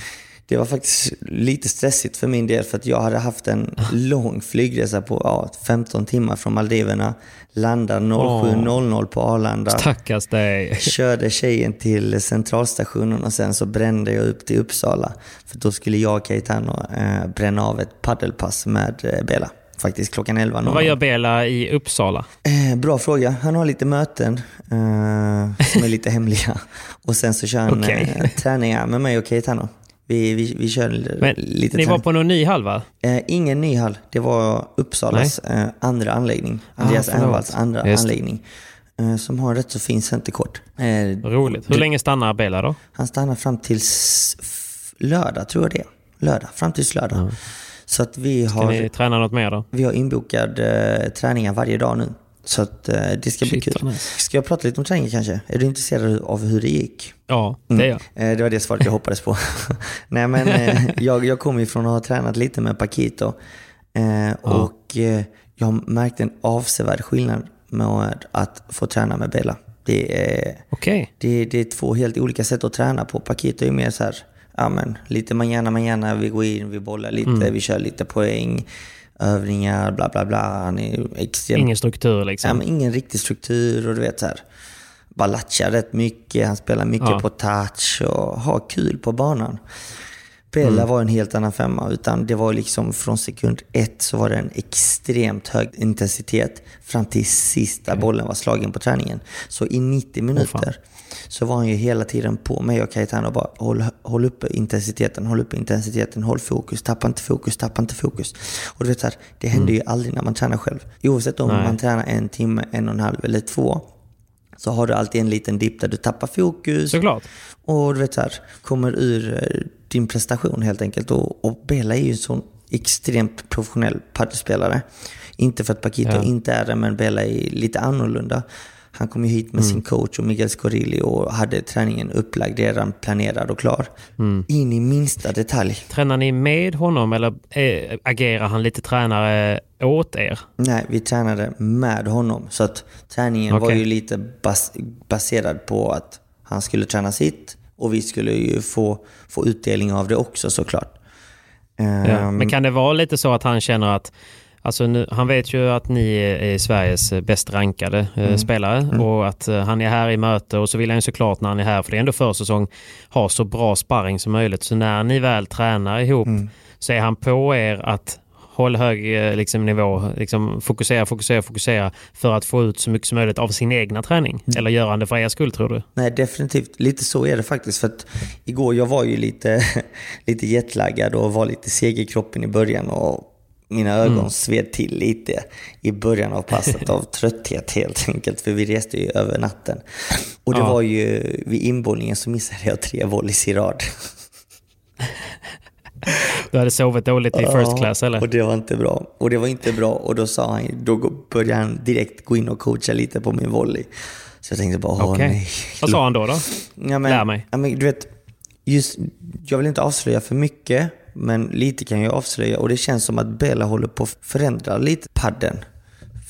Speaker 2: Det var faktiskt lite stressigt för min del för att jag hade haft en lång flygresa på ja, 15 timmar från Maldiverna. Landade 07.00 på Arlanda.
Speaker 1: Stackars dig.
Speaker 2: Körde tjejen till centralstationen och sen så brände jag upp till Uppsala. För då skulle jag och Caetano eh, bränna av ett paddelpass med eh, Bela. Faktiskt klockan 11.
Speaker 1: Vad gör Bela i Uppsala?
Speaker 2: Eh, bra fråga. Han har lite möten eh, som är lite hemliga. Och sen så kör han
Speaker 1: Okej.
Speaker 2: eh, träningar med mig och Caetano. Vi, vi, vi kör
Speaker 1: Men
Speaker 2: lite
Speaker 1: ni var på någon ny hall va?
Speaker 2: Eh, ingen ny hall. Det var Uppsalas eh, andra anläggning. Andreas
Speaker 1: Ah.
Speaker 2: Ernvalls andra
Speaker 1: Just
Speaker 2: anläggning. Eh, som har rätt så fin centerkort. Eh,
Speaker 1: Roligt. Hur länge stannar Bela då?
Speaker 2: han stannar fram till lördag, tror jag det. Lördag, fram tills lördag. Så att vi
Speaker 1: Ska
Speaker 2: har,
Speaker 1: ni träna något mer då?
Speaker 2: vi har inbokad eh, träningar varje dag nu. Så att eh, det ska bli
Speaker 1: Shit,
Speaker 2: kul.
Speaker 1: vad nice.
Speaker 2: Ska jag prata lite om träningen kanske? Är du intresserad av hur det gick?
Speaker 1: Ja, det är jag.
Speaker 2: Eh, Det var det svaret jag hoppades på. Nej men eh, jag, jag kommer ifrån att ha tränat lite med Paquito. Eh, Och eh, jag märkte en avsevärd skillnad med att få träna med Bella. Det är,
Speaker 1: Okej.
Speaker 2: det, det är två helt olika sätt att träna på. Paquito är mer så här, ja men lite manana manana, vi går in, vi bollar lite, vi kör lite poäng, övningar, bla bla bla. Han är extremt
Speaker 1: Ingen struktur
Speaker 2: Ja,
Speaker 1: liksom.
Speaker 2: men ingen riktig struktur och du vet så här. Bara latchar rätt mycket, han spelar mycket
Speaker 1: Ja.
Speaker 2: på touch och har kul på banan. Bella var en helt annan femma, utan det var liksom från sekund ett så var det en extremt hög intensitet fram till sista bollen var slagen på träningen. Så i 90 minuter så var han ju hela tiden på mig och Caetano och bara håll, håll uppe intensiteten, håll uppe intensiteten, håll fokus, tappa inte fokus, tappa inte fokus. Och du vet här, det händer ju aldrig när man tränar själv. Oavsett om
Speaker 1: Nej.
Speaker 2: man tränar en timme, en och en halv eller två så har du alltid en liten dipp där du tappar fokus.
Speaker 1: Såklart.
Speaker 2: Och du vet så här, kommer ur eh, din prestation helt enkelt. Och, och Bella är ju en sån extremt professionell paddelspelare. Inte för att Paquito
Speaker 1: Ja.
Speaker 2: inte är det, men Bella är lite annorlunda. Han kom ju hit med sin coach och Miguel Scorilli och hade träningen upplagd, redan planerad och klar. In i minsta detalj.
Speaker 1: Tränar ni med honom eller eh, agerar han lite tränare åt er?
Speaker 2: Nej, vi tränade med honom. Så att träningen var
Speaker 1: Okej.
Speaker 2: ju lite bas baserad på att han skulle träna sitt och vi skulle ju få, få utdelning av det också såklart.
Speaker 1: Ja.
Speaker 2: Ehm,
Speaker 1: Men kan det vara lite så att han känner att Alltså nu, han vet ju att ni är Sveriges bäst rankade eh, spelare och att eh, han är här i möte och så vill han ju såklart när han är här, för det är ändå försäsong, ha så bra sparring som möjligt. Så när ni väl tränar ihop så är han på er att hålla hög eh, liksom, nivå, liksom, fokusera, fokusera, fokusera för att få ut så mycket som möjligt av sin egna träning. Eller gör han det för er skull tror du?
Speaker 2: Nej, definitivt. Lite så är det faktiskt. För att igår, jag var ju lite, lite jetlaggad och var lite seg i kroppen i början. Och mina ögon sved till lite i början av passet av trötthet helt enkelt. För vi reste ju över natten. Och det
Speaker 1: Ja.
Speaker 2: var ju vid inbollningen så missade jag tre volleys i rad.
Speaker 1: Du hade sovit dåligt i first class eller?
Speaker 2: Och det var inte bra. Och det var inte bra. Och då sa han, då började han direkt gå in och coacha lite på min volley. Så jag tänkte bara, åh
Speaker 1: Okej.
Speaker 2: nej.
Speaker 1: Vad sa han då? då?
Speaker 2: Ja, men,
Speaker 1: Lär mig.
Speaker 2: Ja, men, du vet, just, jag vill inte avslöja för mycket, men lite kan jag avslöja. Och det känns som att Bella håller på att förändra lite padden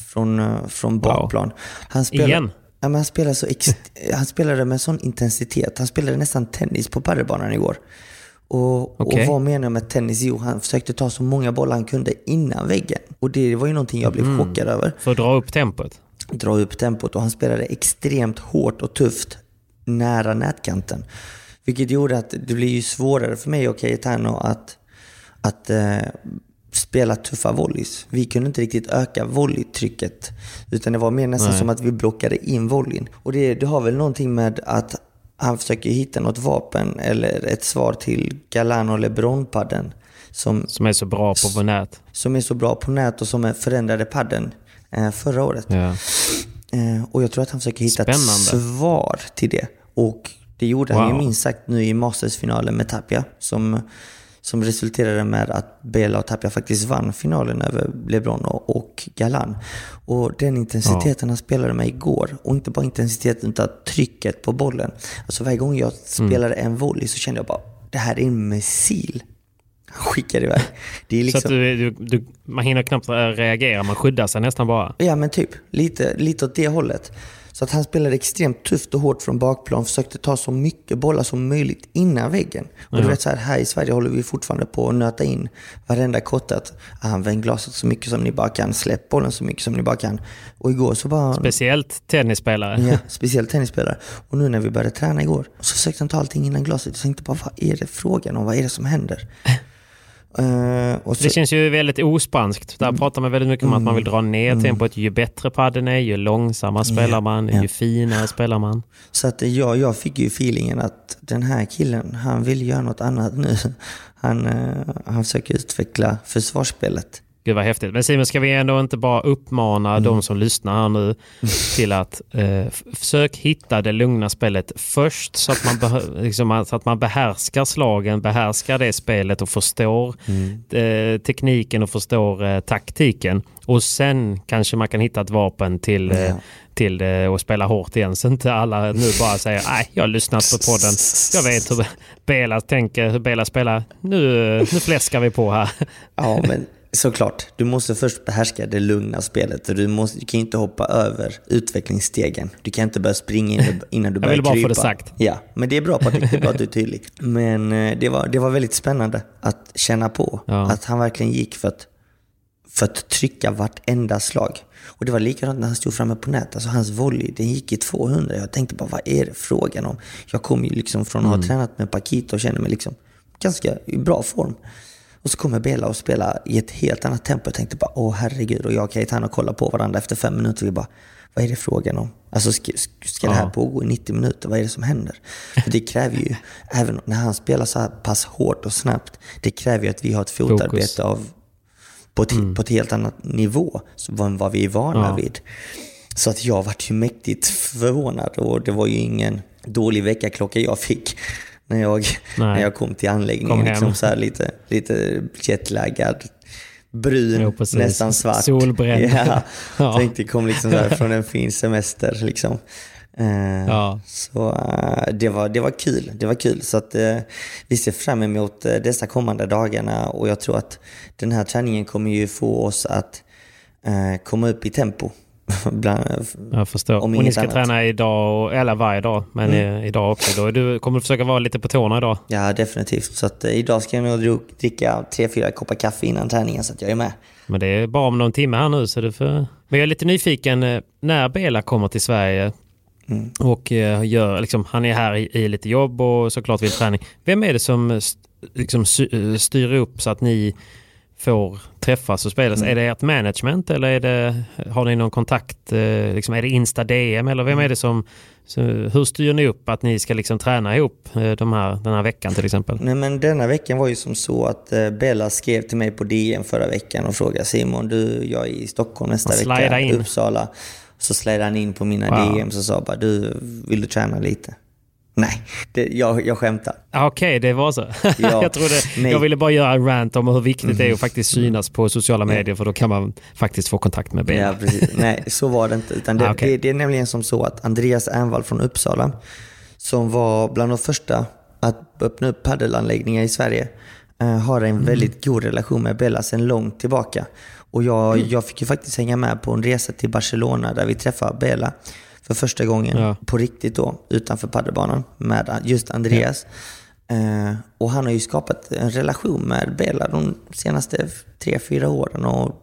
Speaker 2: från, eh, från bakplan. Han spelar,
Speaker 1: Igen?
Speaker 2: Ja, men han, spelar så ex, han spelade med sån intensitet. Han spelade nästan tennis på padelbanan igår. Och,
Speaker 1: Okej.
Speaker 2: och vad menar jag med tennis? Jo, han försökte ta så många bollar han kunde innan väggen. Och det var ju någonting jag blev
Speaker 1: Mm.
Speaker 2: chockad över
Speaker 1: För att dra upp tempot?
Speaker 2: dra upp tempot och han spelade extremt hårt och tufft nära nätkanten. Vilket gjorde att det blir ju svårare för mig och Cayetano att, att eh, spela tuffa volleys. Vi kunde inte riktigt öka volleytrycket. Utan det var mer nästan
Speaker 1: Nej.
Speaker 2: som att vi blockade in volleyn. Och det, det har väl någonting med att han försöker hitta något vapen eller ett svar till Galano LeBron-padden. Som,
Speaker 1: Som är så bra på vår nät.
Speaker 2: som är så bra på nät och som är förändrade padden eh, förra året.
Speaker 1: Ja.
Speaker 2: Eh, och jag tror att han försöker hitta ett
Speaker 1: Spännande.
Speaker 2: svar till det. Och det gjorde han ju
Speaker 1: Wow.
Speaker 2: minst sagt nu i Masters-finalen med Tapia. Som, som resulterade med att Bela och Tapia faktiskt vann finalen över LeBron och, Galan. Och den intensiteten han spelade med igår, och inte bara intensiteten utan trycket på bollen. Alltså varje gång jag spelade en volley så kände jag bara, det här är en missil. Han skickar iväg. Det är liksom...
Speaker 1: Så att du, du, du, man hinner knappt reagera, man skyddar sig nästan bara.
Speaker 2: Ja men typ, lite, lite åt det hållet. Så att han spelade extremt tufft och hårt från bakplan, försökte ta så mycket bollar som möjligt innan väggen. Och du vet så här, här i Sverige håller vi fortfarande på att nöta in varenda kotte. att Använd glaset så mycket som ni bara kan, släpp bollen så mycket som ni bara kan. Och igår så bara...
Speaker 1: Speciellt tennisspelare.
Speaker 2: Ja, speciellt tennisspelare. Och nu när vi började träna igår så försökte han ta allting innan glaset. Jag tänkte bara, vad är det frågan om? Vad är det som händer? Och så,
Speaker 1: Det känns ju väldigt ospanskt. Där pratar man väldigt mycket om att man vill dra ner tempot. Ju bättre padden är, ju långsammare spelar man,
Speaker 2: ja.
Speaker 1: ju finare spelar man.
Speaker 2: Så att jag, jag fick ju feelingen att den här killen, han vill göra något annat nu. Han, eh, han försöker utveckla försvarsspelet.
Speaker 1: Gud vad häftigt. Men Simon, ska vi ändå inte bara uppmana
Speaker 2: Mm.
Speaker 1: de som lyssnar här nu till att eh, försök hitta det lugna spelet först så att, man liksom, så att man behärskar slagen, behärskar det spelet och förstår
Speaker 2: Mm.
Speaker 1: eh, tekniken och förstår eh, taktiken. Och sen kanske man kan hitta ett vapen till, eh, till det och spela hårt igen. Så inte alla nu bara säger nej, jag har lyssnat på podden. Jag vet hur Bela tänker, hur Bela spelar. Nu, nu fläskar vi på här.
Speaker 2: Ja, men såklart. Du måste först behärska det lugna spelet. Du, måste, du kan inte hoppa över utvecklingsstegen. Du kan inte börja springa in, innan du
Speaker 1: Jag
Speaker 2: börjar
Speaker 1: ville bara få
Speaker 2: krypa.
Speaker 1: det sagt.
Speaker 2: Ja, men det är bra Patrik. Det är bra att du är tydlig. Men eh, det var, det var väldigt spännande att känna på.
Speaker 1: Ja.
Speaker 2: Att han verkligen gick för att, för att trycka vartenda slag. Och det var likadant när han stod framme på nät. Alltså hans volley, den gick i 200. Jag tänkte bara, vad är det frågan om? Jag kom ju liksom från att ha tränat med Paquito och kände mig liksom ganska i bra form. Och så kommer Bela och spelar i ett helt annat tempo. Jag tänkte bara, åh herregud. Och jag och Cayetano kollar på varandra efter fem minuter. Vi bara, vad är det frågan om? Alltså ska, ska det här pågå i 90 minuter? Vad är det som händer? För det kräver ju, även när han spelar så här pass hårt och snabbt, det kräver ju att vi har ett fotarbete
Speaker 1: Fokus.
Speaker 2: av, på, ett, på ett helt annat nivå än vad vi är vana
Speaker 1: Ja.
Speaker 2: vid. Så att jag vart ju mäktigt förvånad och det var ju ingen dålig väckarklocka jag fick när jag, när jag kom till
Speaker 1: Kom
Speaker 2: anläggningen.
Speaker 1: hem.
Speaker 2: Liksom så lite, lite jetlaggad. brun,
Speaker 1: Jo,
Speaker 2: nästan svart.
Speaker 1: Solbränd.
Speaker 2: Ja,
Speaker 1: Ja.
Speaker 2: tänkte kom liksom där från en fin semester liksom. Eh,
Speaker 1: Ja.
Speaker 2: Så eh, det, var, det var kul. Det var kul. Så att, eh, vi ser fram emot dessa kommande dagarna och jag tror att den här träningen kommer ju få oss att komma upp i tempo. Bland,
Speaker 1: Jag förstår.
Speaker 2: Om
Speaker 1: och ni ska
Speaker 2: annat.
Speaker 1: träna idag, och, eller varje dag, men eh, idag också. Då du kommer du försöka vara lite på tårna idag.
Speaker 2: ja, definitivt. Så att, eh, idag ska jag nog dricka tre, fyra koppar kaffe innan träningen så att jag är med.
Speaker 1: Men det är bara om någon timme här nu. Så det får... Men jag är lite nyfiken eh, när Bela kommer till Sverige
Speaker 2: Mm.
Speaker 1: och eh, gör, liksom, han är här i, i lite jobb och såklart vill träning. Vem är det som liksom, styr upp så att ni får träffas och spelas?
Speaker 2: Mm.
Speaker 1: Är det ert management eller är det, har ni någon kontakt? eh, Liksom, är det Insta DM eller vem är det som... Så, hur styr ni upp att ni ska liksom träna ihop eh, de här, den här veckan till exempel?
Speaker 2: Nej, men denna veckan var ju som så att eh, Bella skrev till mig på DM förra veckan och frågade Simon, du, jag är i Stockholm nästa vecka,
Speaker 1: in.
Speaker 2: Uppsala. Så slidade han in på mina
Speaker 1: Wow.
Speaker 2: DMs och sa bara, du, vill du träna lite? Nej, det, jag, jag skämtar.
Speaker 1: Ah, Okej, det var så.
Speaker 2: Ja,
Speaker 1: jag, trodde,
Speaker 2: nej.
Speaker 1: jag ville bara göra en rant om hur viktigt det är att faktiskt synas på sociala medier för då kan man faktiskt få kontakt med Bela.
Speaker 2: Ja, precis. Nej, så var det inte. Utan det,
Speaker 1: Ah, okej.
Speaker 2: det, det är nämligen som så att Andreas Ernvall från Uppsala, som var bland de första att öppna upp paddelanläggningar i Sverige, eh, har
Speaker 1: Mm.
Speaker 2: en väldigt god relation med Bella sedan långt tillbaka. Och jag,
Speaker 1: Mm.
Speaker 2: jag fick ju faktiskt hänga med på en resa till Barcelona där vi träffade Bella för första gången
Speaker 1: Ja.
Speaker 2: på riktigt då, utanför paddelbanan med just Andreas. Eh, och han har ju skapat en relation med Bella de senaste tre, fyra åren. Och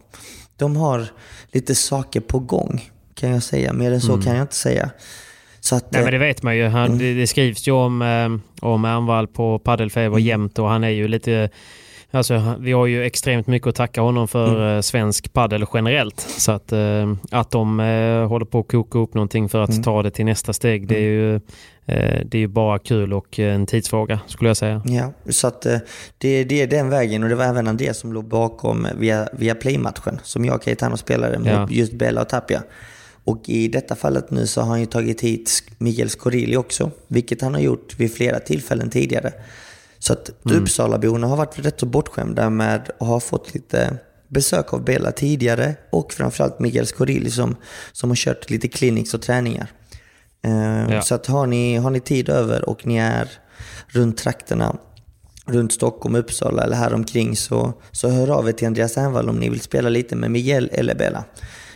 Speaker 2: de har lite saker på gång, kan jag säga. Mer än så kan jag inte säga. Så att,
Speaker 1: Mm. Nej, men
Speaker 2: eh,
Speaker 1: det vet man ju. Han, det, det skrivs ju om, eh, om Ernvall på Paddelfeber jämt och han är ju lite... Alltså, vi har ju extremt mycket att tacka honom för eh, svensk paddel generellt. Så att, eh, att de eh, håller på att koka upp någonting för att ta det till nästa steg, det är ju, eh, det är ju bara kul och en tidsfråga skulle jag säga.
Speaker 2: Ja, så att det, det är den vägen och det var även Andreas som låg bakom via, via Play-matchen som jag och Caetano spelade mot
Speaker 1: Ja.
Speaker 2: just Bella och Tapia. Och i detta fallet nu så har han ju tagit hit Miguel Scorilli också, vilket han har gjort vid flera tillfällen tidigare. Så att Uppsalaborna har varit rätt så bortskämda med och har fått lite besök av Bella tidigare och framförallt Miguel Scorilli som, som har kört lite clinics och träningar. Eh,
Speaker 1: Ja.
Speaker 2: Så att har ni, har ni tid över och ni är runt trakterna, runt Stockholm, Uppsala eller här omkring så, så hör av er till Andreas Ernvall om ni vill spela lite med Miguel eller Bella.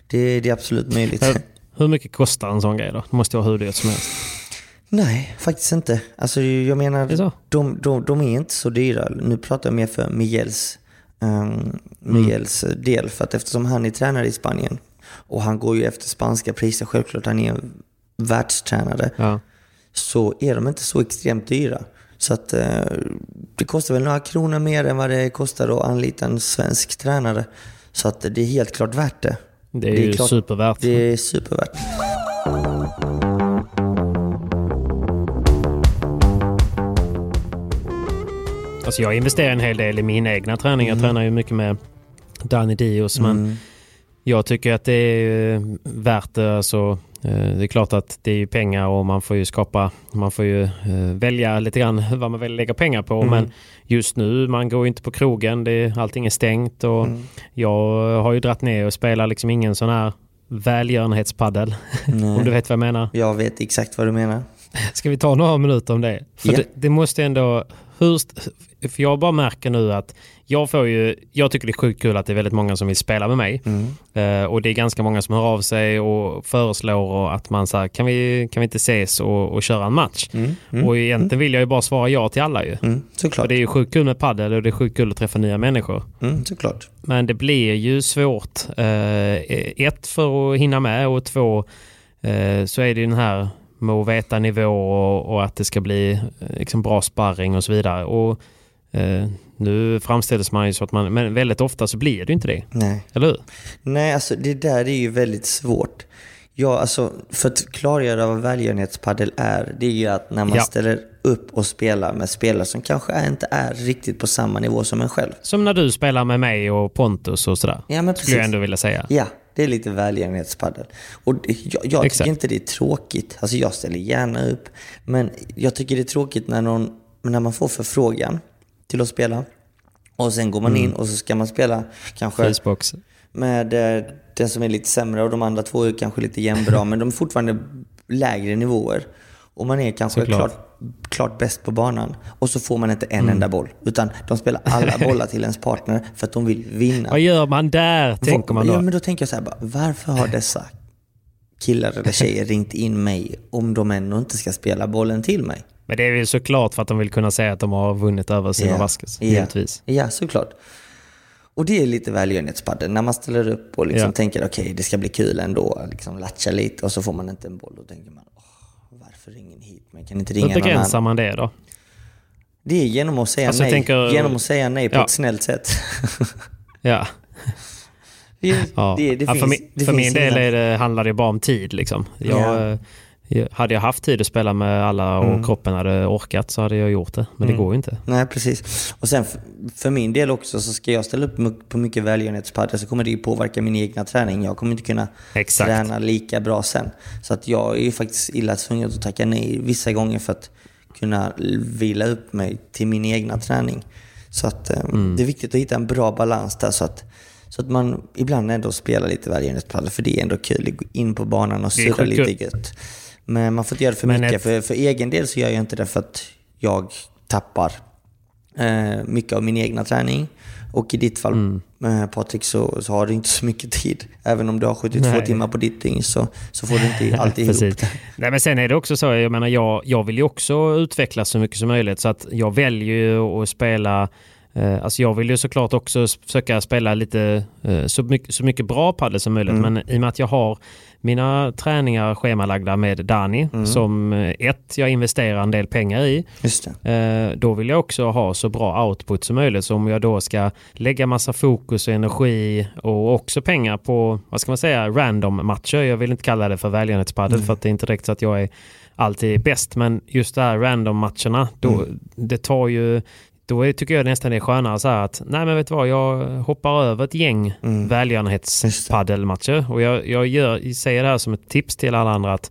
Speaker 2: Det, det är absolut möjligt.
Speaker 1: Hur, hur mycket kostar en sån grej då? Det måste vara hur dyrt som helst.
Speaker 2: Nej, faktiskt inte. Alltså jag menar,
Speaker 1: Det är
Speaker 2: de, de, de är inte så dyra. Nu pratar jag mer för Miguels, um, Miguels del. För att eftersom han är tränare i Spanien och han går ju efter spanska priser, självklart han är en världstränare,
Speaker 1: Ja.
Speaker 2: så är de inte så extremt dyra. Så att eh, det kostar väl några kronor mer än vad det kostar att anlita en svensk tränare. Så att det är helt klart värt det.
Speaker 1: Det är, ju
Speaker 2: klart-
Speaker 1: supervärt.
Speaker 2: Det är supervärt.
Speaker 1: Alltså jag investerar en hel del i min egna träning. Jag tränar ju mycket med Danny Dios. Men jag tycker att det är värt det. Alltså, eh, det är klart att det är ju pengar och man får ju skapa, man får ju eh, välja lite grann vad man vill lägga pengar på. Men just nu, man går ju inte på krogen, det, är- allting är stängt och jag har ju dratt ner och spelar liksom ingen sån här välgörenhetspaddel. Om du vet vad jag menar.
Speaker 2: Jag vet exakt vad du menar.
Speaker 1: Ska vi ta några minuter om det? För
Speaker 2: Ja.
Speaker 1: det, det måste ändå... Hur, för jag bara märker nu att jag får ju... Jag tycker det är sjukt kul att det är väldigt många som vill spela med mig. Eh, och det är ganska många som hör av sig och föreslår och att man säger kan vi, kan vi inte ses och, och köra en match? Och egentligen vill jag ju bara svara ja till alla ju.
Speaker 2: Mm,
Speaker 1: För
Speaker 2: såklart.
Speaker 1: det är ju sjukt kul med paddel och det är sjukt kul att träffa nya människor.
Speaker 2: Mm, såklart.
Speaker 1: Men det blir ju svårt. Eh, ett, för att hinna med och två, eh, så är det ju den här med att veta nivå och, och att det ska bli eh, liksom bra sparring och så vidare. Och, eh, nu framställs man ju så att man, men väldigt ofta så blir det inte det.
Speaker 2: Nej.
Speaker 1: Eller hur?
Speaker 2: Nej, alltså det där är ju väldigt svårt. Ja, alltså för att klargöra vad välgörenhetspadel är, det är ju att när man
Speaker 1: Ja.
Speaker 2: ställer upp och spelar med spelare som kanske inte är riktigt på samma nivå som en själv.
Speaker 1: Som när du spelar med mig och Pontus och sådär.
Speaker 2: Ja, men
Speaker 1: Skulle jag
Speaker 2: precis.
Speaker 1: ändå vilja säga.
Speaker 2: Ja, det är lite välgörenhetspadel. Och jag, jag tycker inte det är tråkigt. Alltså jag ställer gärna upp. Men jag tycker det är tråkigt när, någon, när man får förfrågan till att spela Och sen går man in och så ska man spela kanske
Speaker 1: Frysbox.
Speaker 2: med eh, den som är lite sämre och de andra två är kanske lite jämnbra, men de är fortfarande lägre nivåer. Och man är kanske
Speaker 1: Såklart.
Speaker 2: klart, klart bäst på banan. Och så får man inte en enda boll. Utan de spelar alla bollar till ens partner för att de vill vinna.
Speaker 1: Vad gör man där, tänker man då?
Speaker 2: Ja, men då tänker jag så här bara, varför har dessa killar eller tjejer ringt in mig om de ändå inte ska spela bollen till mig?
Speaker 1: Men det är ju såklart för att de vill kunna säga att de har vunnit över sina
Speaker 2: Ja.
Speaker 1: Vasquez.
Speaker 2: Ja.
Speaker 1: Givetvis.
Speaker 2: Ja, såklart. Och det är lite välgörenhetspadel. När man ställer upp och liksom
Speaker 1: Ja.
Speaker 2: tänker okej, det ska bli kul ändå. Liksom latcha lite och så får man inte en boll. Då tänker man, varför ringer ni hit? Man kan inte
Speaker 1: Hur
Speaker 2: ringa någon
Speaker 1: begränsar
Speaker 2: annan.
Speaker 1: man det då?
Speaker 2: Det är genom att säga
Speaker 1: Alltså,
Speaker 2: nej.
Speaker 1: tänker-
Speaker 2: Genom att säga nej på
Speaker 1: Ja.
Speaker 2: ett snällt sätt.
Speaker 1: Ja.
Speaker 2: det,
Speaker 1: Ja.
Speaker 2: det, det
Speaker 1: ja,
Speaker 2: finns,
Speaker 1: för min, för min del
Speaker 2: ingen-
Speaker 1: är det, handlar det bara om tid. Liksom. Jag,
Speaker 2: Ja.
Speaker 1: Hade jag haft tid att spela med alla och
Speaker 2: Mm.
Speaker 1: kroppen hade orkat så hade jag gjort det. Men det går ju inte.
Speaker 2: Nej, precis. Och sen för, min del också så ska jag ställa upp på mycket välgörenhetspadel så kommer det ju påverka min egna träning. Jag kommer inte kunna
Speaker 1: Exakt.
Speaker 2: träna lika bra sen. Så att jag är ju faktiskt illa tvungen att tacka nej vissa gånger för att kunna vila upp mig till min egna träning. Så att eh,
Speaker 1: Mm.
Speaker 2: det är viktigt att hitta en bra balans där så att, så att man ibland ändå spelar lite välgörenhetspadel för det är ändå kul att gå in på banan och surra lite gött. Men man får inte göra det för
Speaker 1: Men
Speaker 2: mycket.
Speaker 1: ett-
Speaker 2: För, för egen del så gör jag inte det för att jag tappar eh, mycket av min egna träning. Och i ditt fall
Speaker 1: Mm.
Speaker 2: eh, Patrik så, så har du inte så mycket tid. Även om du har 72
Speaker 1: Nej.
Speaker 2: timmar på ditt dygn så, så får du inte alltid ihop det.
Speaker 1: Nej, men sen är det också så, jag menar jag, jag vill ju också utvecklas så mycket som möjligt så att jag väljer ju att spela eh, Alltså jag vill ju såklart också försöka spela lite eh, så mycket, så mycket bra padel som möjligt
Speaker 2: Mm.
Speaker 1: men i och med att jag har mina träningar schemalagda med Dani
Speaker 2: Mm.
Speaker 1: som eh, ett, jag investerar en del pengar i. Eh, då vill jag också ha så bra output som möjligt. Så om jag då ska lägga massa fokus och energi och också pengar på, vad ska man säga, random matcher. Jag vill inte kalla det för välgörenhetspadel för att det är inte direkt så att jag är alltid bäst. Men just det här random matcherna, då, det tar ju då är, tycker jag nästan det är skönare så här att nej men vet du vad, jag hoppar över ett gäng
Speaker 2: Mm.
Speaker 1: välgörenhetspaddelmatcher. Och jag, jag gör, säger det här som ett tips till alla andra att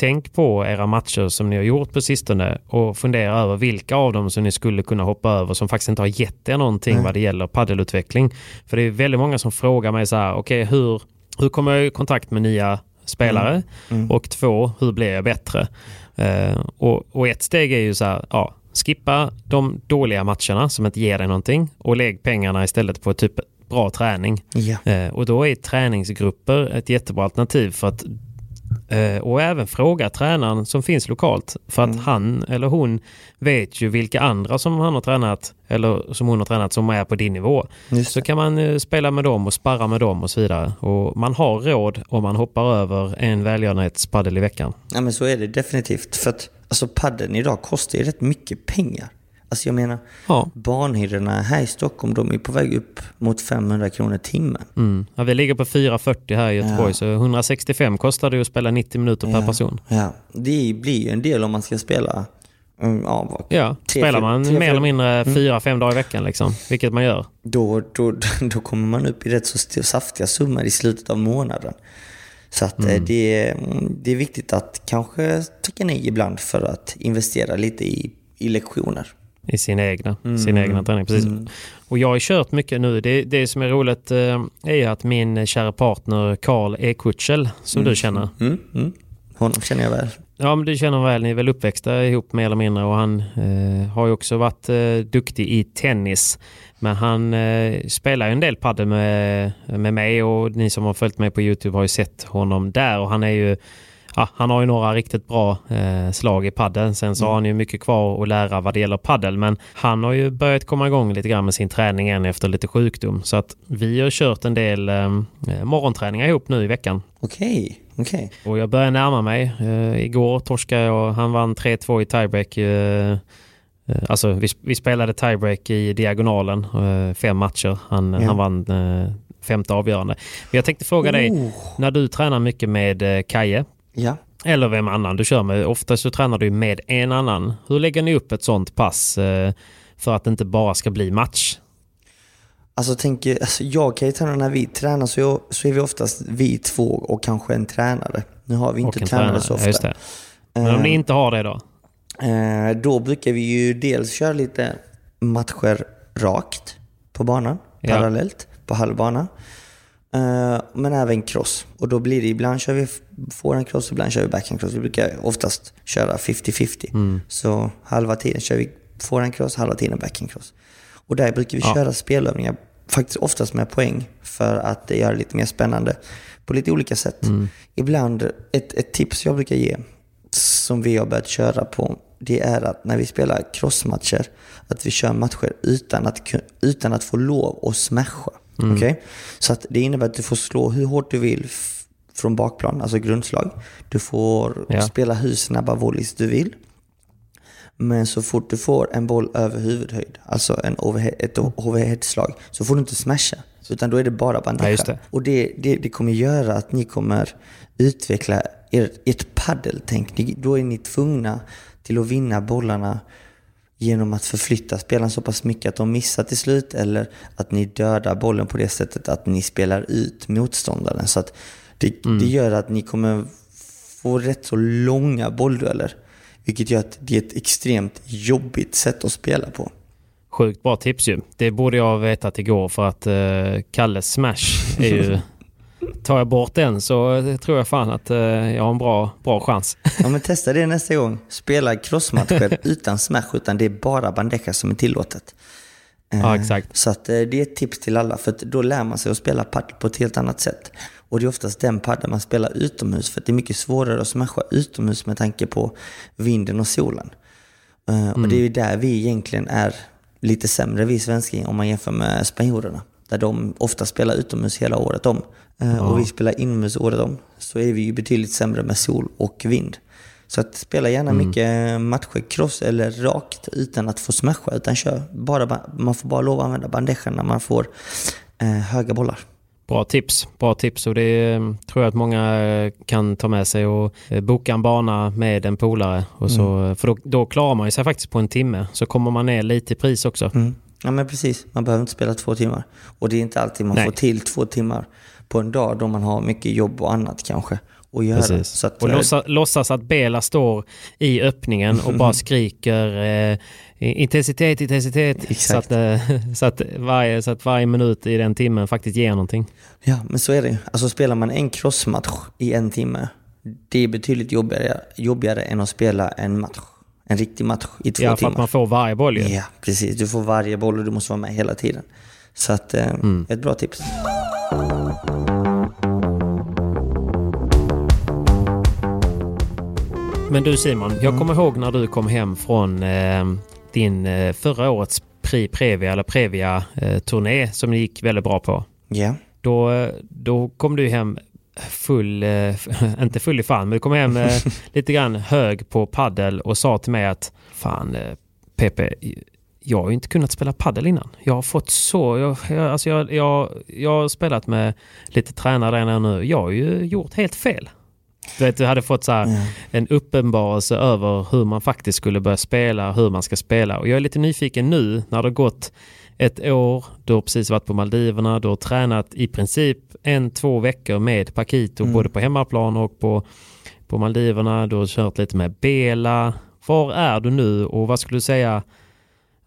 Speaker 1: Tänk på era matcher som ni har gjort på sistone och fundera över vilka av dem som ni skulle kunna hoppa över som faktiskt inte har gett er någonting vad det gäller paddelutveckling. För det är väldigt många som frågar mig så här, okej hur, hur kommer jag i kontakt med nya spelare? Och två, hur blir jag bättre? Eh, och, och ett steg är ju så här, ja, skippa de dåliga matcherna som inte ger dig någonting och lägg pengarna istället på typ bra träning.
Speaker 2: Ja.
Speaker 1: Eh, och då är träningsgrupper ett jättebra alternativ för att och även fråga tränaren som finns lokalt. För att han eller hon vet ju vilka andra som han har tränat eller som hon har tränat som är på din nivå.
Speaker 2: Just
Speaker 1: Så kan man eh, spela med dem och sparra med dem och så vidare. Och man har råd om man hoppar över en välgörenhetspaddel i veckan.
Speaker 2: Ja men så är det definitivt. För att alltså paddeln idag kostar ju rätt mycket pengar. Alltså jag menar,
Speaker 1: Ja.
Speaker 2: barnhyrorna här i Stockholm de är på väg upp mot 500 kronor timmen.
Speaker 1: Mm. Ja, vi ligger på 440 här i Göteborg
Speaker 2: Ja.
Speaker 1: så 165 kostar det att spela 90 minuter per person.
Speaker 2: Ja, det blir ju en del om man ska spela mm, ja,
Speaker 1: Ja,
Speaker 2: tre,
Speaker 1: spelar man
Speaker 2: tre,
Speaker 1: mer eller mindre fyra, fem dagar i veckan liksom, vilket man gör.
Speaker 2: då, då, då kommer man upp i rätt så saftiga summor i slutet av månaden. Så att
Speaker 1: Mm.
Speaker 2: eh, det, är, det är viktigt att kanske tacka nej ibland för att investera lite i, i lektioner.
Speaker 1: I sin egna, sin egna träning. Precis. Och jag har kört mycket nu. Det, det som är roligt eh, är att min kära partner Karl Ekutschel, som du känner.
Speaker 2: Mm, mm. Honom känner jag väl.
Speaker 1: Ja, men du känner väl, ni är väl uppväxta ihop mer eller mindre och han eh, har ju också varit eh, duktig i tennis. Men han eh, spelar ju en del padel med, med mig och ni som har följt mig på Youtube har ju sett honom där och han är ju Ja, han har ju några riktigt bra eh, slag i padel. Sen så har han ju mycket kvar att lära vad det gäller padel. Men han har ju börjat komma igång lite grann med sin träning igen efter lite sjukdom. Så att vi har kört en del eh, morgonträningar ihop nu i veckan.
Speaker 2: Okej, okej.
Speaker 1: Och jag börjar närma mig. Uh, igår torskade jag, han vann 3-2 i tiebreak. Uh, alltså vi, vi spelade tiebreak i diagonalen, fem matcher. Han,
Speaker 2: Ja.
Speaker 1: han vann femte avgörande. Men jag tänkte fråga dig,
Speaker 2: Oh.
Speaker 1: när du tränar mycket med Kaje,
Speaker 2: Ja.
Speaker 1: eller vem annan du kör med, ofta så tränar du med en annan. Hur lägger ni upp ett sånt pass uh, för att det inte bara ska bli match?
Speaker 2: Alltså, tänk, alltså jag kan ju träna när vi tränar så, jag, så är vi oftast vi två och kanske en tränare. Nu har vi inte
Speaker 1: en
Speaker 2: tränare så ofta.
Speaker 1: Men om ni inte har det då?
Speaker 2: Eh, då brukar vi ju dels köra lite matcher rakt. på banan
Speaker 1: Ja.
Speaker 2: parallellt på halvbana. Eh, men även cross. Och då blir det ibland kör vi forehand cross, ibland kör vi backhand cross. Vi brukar oftast köra 50-50. Så halva tiden kör vi forehand cross, halva tiden backhand cross. Och där brukar vi
Speaker 1: Ja.
Speaker 2: köra spelövningar, faktiskt oftast med poäng, för att göra det lite mer spännande. På lite olika sätt. Ibland, ett, ett tips jag brukar ge, som vi har börjat köra på, det är att när vi spelar crossmatcher, att vi kör matcher utan att, utan att få lov att smasha. Okej? Så att det innebär att du får slå hur hårt du vill från bakplan, alltså grundslag. Du får
Speaker 1: Ja.
Speaker 2: spela hur snabba volleys du vill. Men så fort du får en boll över huvudhöjd, alltså en overhead, ett overheadslag, så får du inte smasha. Utan då är det bara
Speaker 1: Ja, just det.
Speaker 2: Och det, det, det kommer göra att ni kommer utveckla er, ert paddeltänk. Då är ni tvungna till att vinna bollarna genom att förflytta spelaren så pass mycket att de missar till slut eller att ni dödar bollen på det sättet att ni spelar ut motståndaren. Så att det, det gör att ni kommer få rätt så långa bolldueller. Vilket gör att det är ett extremt jobbigt sätt att spela på.
Speaker 1: Sjukt bra tips ju. Det borde jag ha vetat igår för att uh, Kalles smash är ju... Tar jag bort den så tror jag fan att eh, jag har en bra, bra chans.
Speaker 2: Ja men testa det nästa gång. Spela crossmatcher utan smash utan det är bara bandeja som är tillåtet. Eh,
Speaker 1: Ja, exakt.
Speaker 2: Så att, eh, det är ett tips till alla för då lär man sig att spela paddel på ett helt annat sätt. Och det är oftast den paddeln man spelar utomhus för det är mycket svårare att smasha utomhus med tanke på vinden och solen. Eh, Och det är ju där vi egentligen är lite sämre, vi svenskar, om man jämför med spanjorerna. Där de ofta spelar utomhus hela året om. Eh, Och vi spelar inomhus året om. Så är vi ju betydligt sämre med sol och vind. Så att spela gärna mycket matcher cross eller rakt utan att få smasha. Utan kör bara, ba- man får bara lov att använda bandejan när man får eh, höga bollar.
Speaker 1: Bra tips. Bra tips och det eh, tror jag att många eh, kan ta med sig och boka en bana med en polare. Och så, För då, då klarar man sig faktiskt på en timme. Så kommer man ner lite i pris också.
Speaker 2: Mm. Ja men precis, man behöver inte spela två timmar. Och det är inte alltid man
Speaker 1: Nej.
Speaker 2: får till två timmar på en dag då man har mycket jobb och annat kanske att göra.
Speaker 1: Precis.
Speaker 2: Så att,
Speaker 1: och
Speaker 2: eh,
Speaker 1: låtsas, låtsas att Bela står i öppningen och bara skriker eh, intensitet, intensitet. Så att, eh, så, att varje, så att varje minut i den timmen faktiskt ger någonting.
Speaker 2: Ja, men så är det. Alltså spelar man en crossmatch i en timme, det är betydligt jobbigare, jobbigare än att spela en match. En riktig match i två
Speaker 1: Ja, för
Speaker 2: timmar.
Speaker 1: att man får varje boll ju.
Speaker 2: Ja, precis. Du får varje boll och du måste vara med hela tiden. Så att, eh,
Speaker 1: Mm.
Speaker 2: ett bra tips.
Speaker 1: Men du Simon, jag
Speaker 2: Mm.
Speaker 1: kommer ihåg när du kom hem från eh, din eh, förra årets Pri Previa eller Previa eh, turné som det gick väldigt bra på.
Speaker 2: Ja.
Speaker 1: Då, eh, då kom du hem full, eh, inte full i fan, men du kom hem lite grann hög på paddel och sa till mig att fan Pepe, jag har ju inte kunnat spela paddel innan. Jag har fått så, jag, jag, alltså jag, jag, jag har spelat med lite tränare där nu. Jag har ju gjort helt fel. Du vet, du hade fått så här, en uppenbarelse över hur man faktiskt skulle börja spela, hur man ska spela. Och jag är lite nyfiken nu när det har gått ett år, du har precis varit på Maldiverna, du har tränat i princip en, två veckor med Paquito, både på hemmaplan och på, på Maldiverna. Du har kört lite med Bela. Var är du nu och vad skulle du säga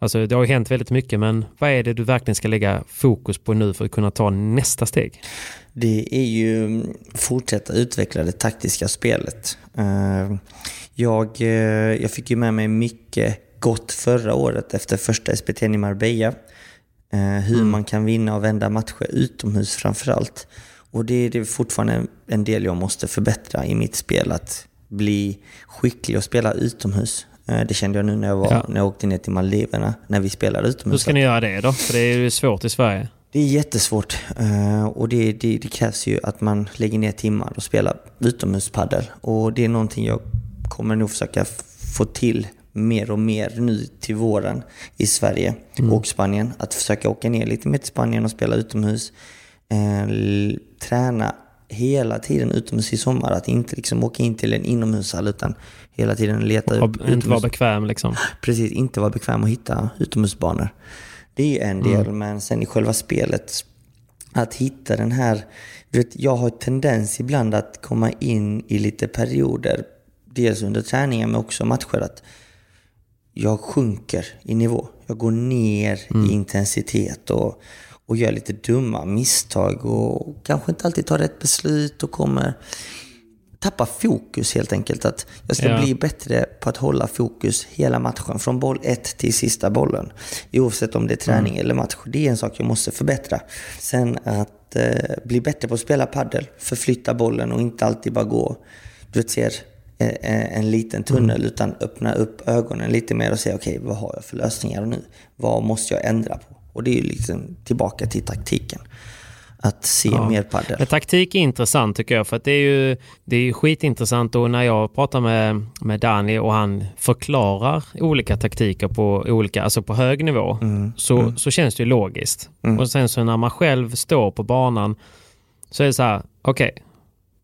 Speaker 1: Alltså det har ju hänt väldigt mycket men vad är det du verkligen ska lägga fokus på nu för att kunna ta nästa steg?
Speaker 2: Det är ju mm, fortsätta utveckla det taktiska spelet. Eh, Jag, eh, jag fick ju med mig mycket gott förra året efter första SPT i Marbella. Eh, Hur man kan vinna och vända matcher utomhus framförallt. Och det är fortfarande en del jag måste förbättra i mitt spel. Att bli skicklig och spela utomhus. Eh, Det kände jag nu när jag, var,
Speaker 1: Ja.
Speaker 2: när jag åkte ner till Maldiverna, när vi spelade utomhus.
Speaker 1: Hur ska ni göra det då? För det är ju svårt i Sverige.
Speaker 2: Det är jättesvårt eh, och det, det, det krävs ju att man lägger ner timmar och spelar utomhuspaddel. Och det är någonting jag kommer nog försöka få till mer och mer nu till våren i Sverige och Spanien. Att försöka åka ner lite mer till Spanien och spela utomhus. Eh, träna hela tiden utomhus i sommar. Att inte liksom åka in till en inomhushall utan hela tiden leta upp
Speaker 1: Och inte vara bekväm liksom.
Speaker 2: precis inte vara bekväm att hitta utomhusbanor. Det är en del, men sen i själva spelet, att hitta den här... Du vet, jag har tendens ibland att komma in i lite perioder, dels under träningen men också matcher, att jag sjunker i nivå. Jag jag går ner i intensitet och, och gör lite dumma misstag och kanske inte alltid tar rätt beslut och kommer tappa fokus helt enkelt. Att jag ska
Speaker 1: Ja.
Speaker 2: bli bättre på att hålla fokus hela matchen, från boll ett till sista bollen. Oavsett om det är träning eller match. Det är en sak jag måste förbättra. Sen att eh, bli bättre på att spela paddel, förflytta bollen och inte alltid bara gå, du vet, ser eh, eh, en liten tunnel, utan öppna upp ögonen lite mer och säga okej, vad har jag för lösningar nu? Vad måste jag ändra på? Och det är ju liksom tillbaka till taktiken. Att se mer paddel.
Speaker 1: Men taktik är intressant tycker jag för att det är ju, det är ju skitintressant och när jag pratar med, med Danny och han förklarar olika taktiker på olika, alltså på hög nivå så, så känns det ju logiskt. Och sen så när man själv står på banan så är det så här, okej,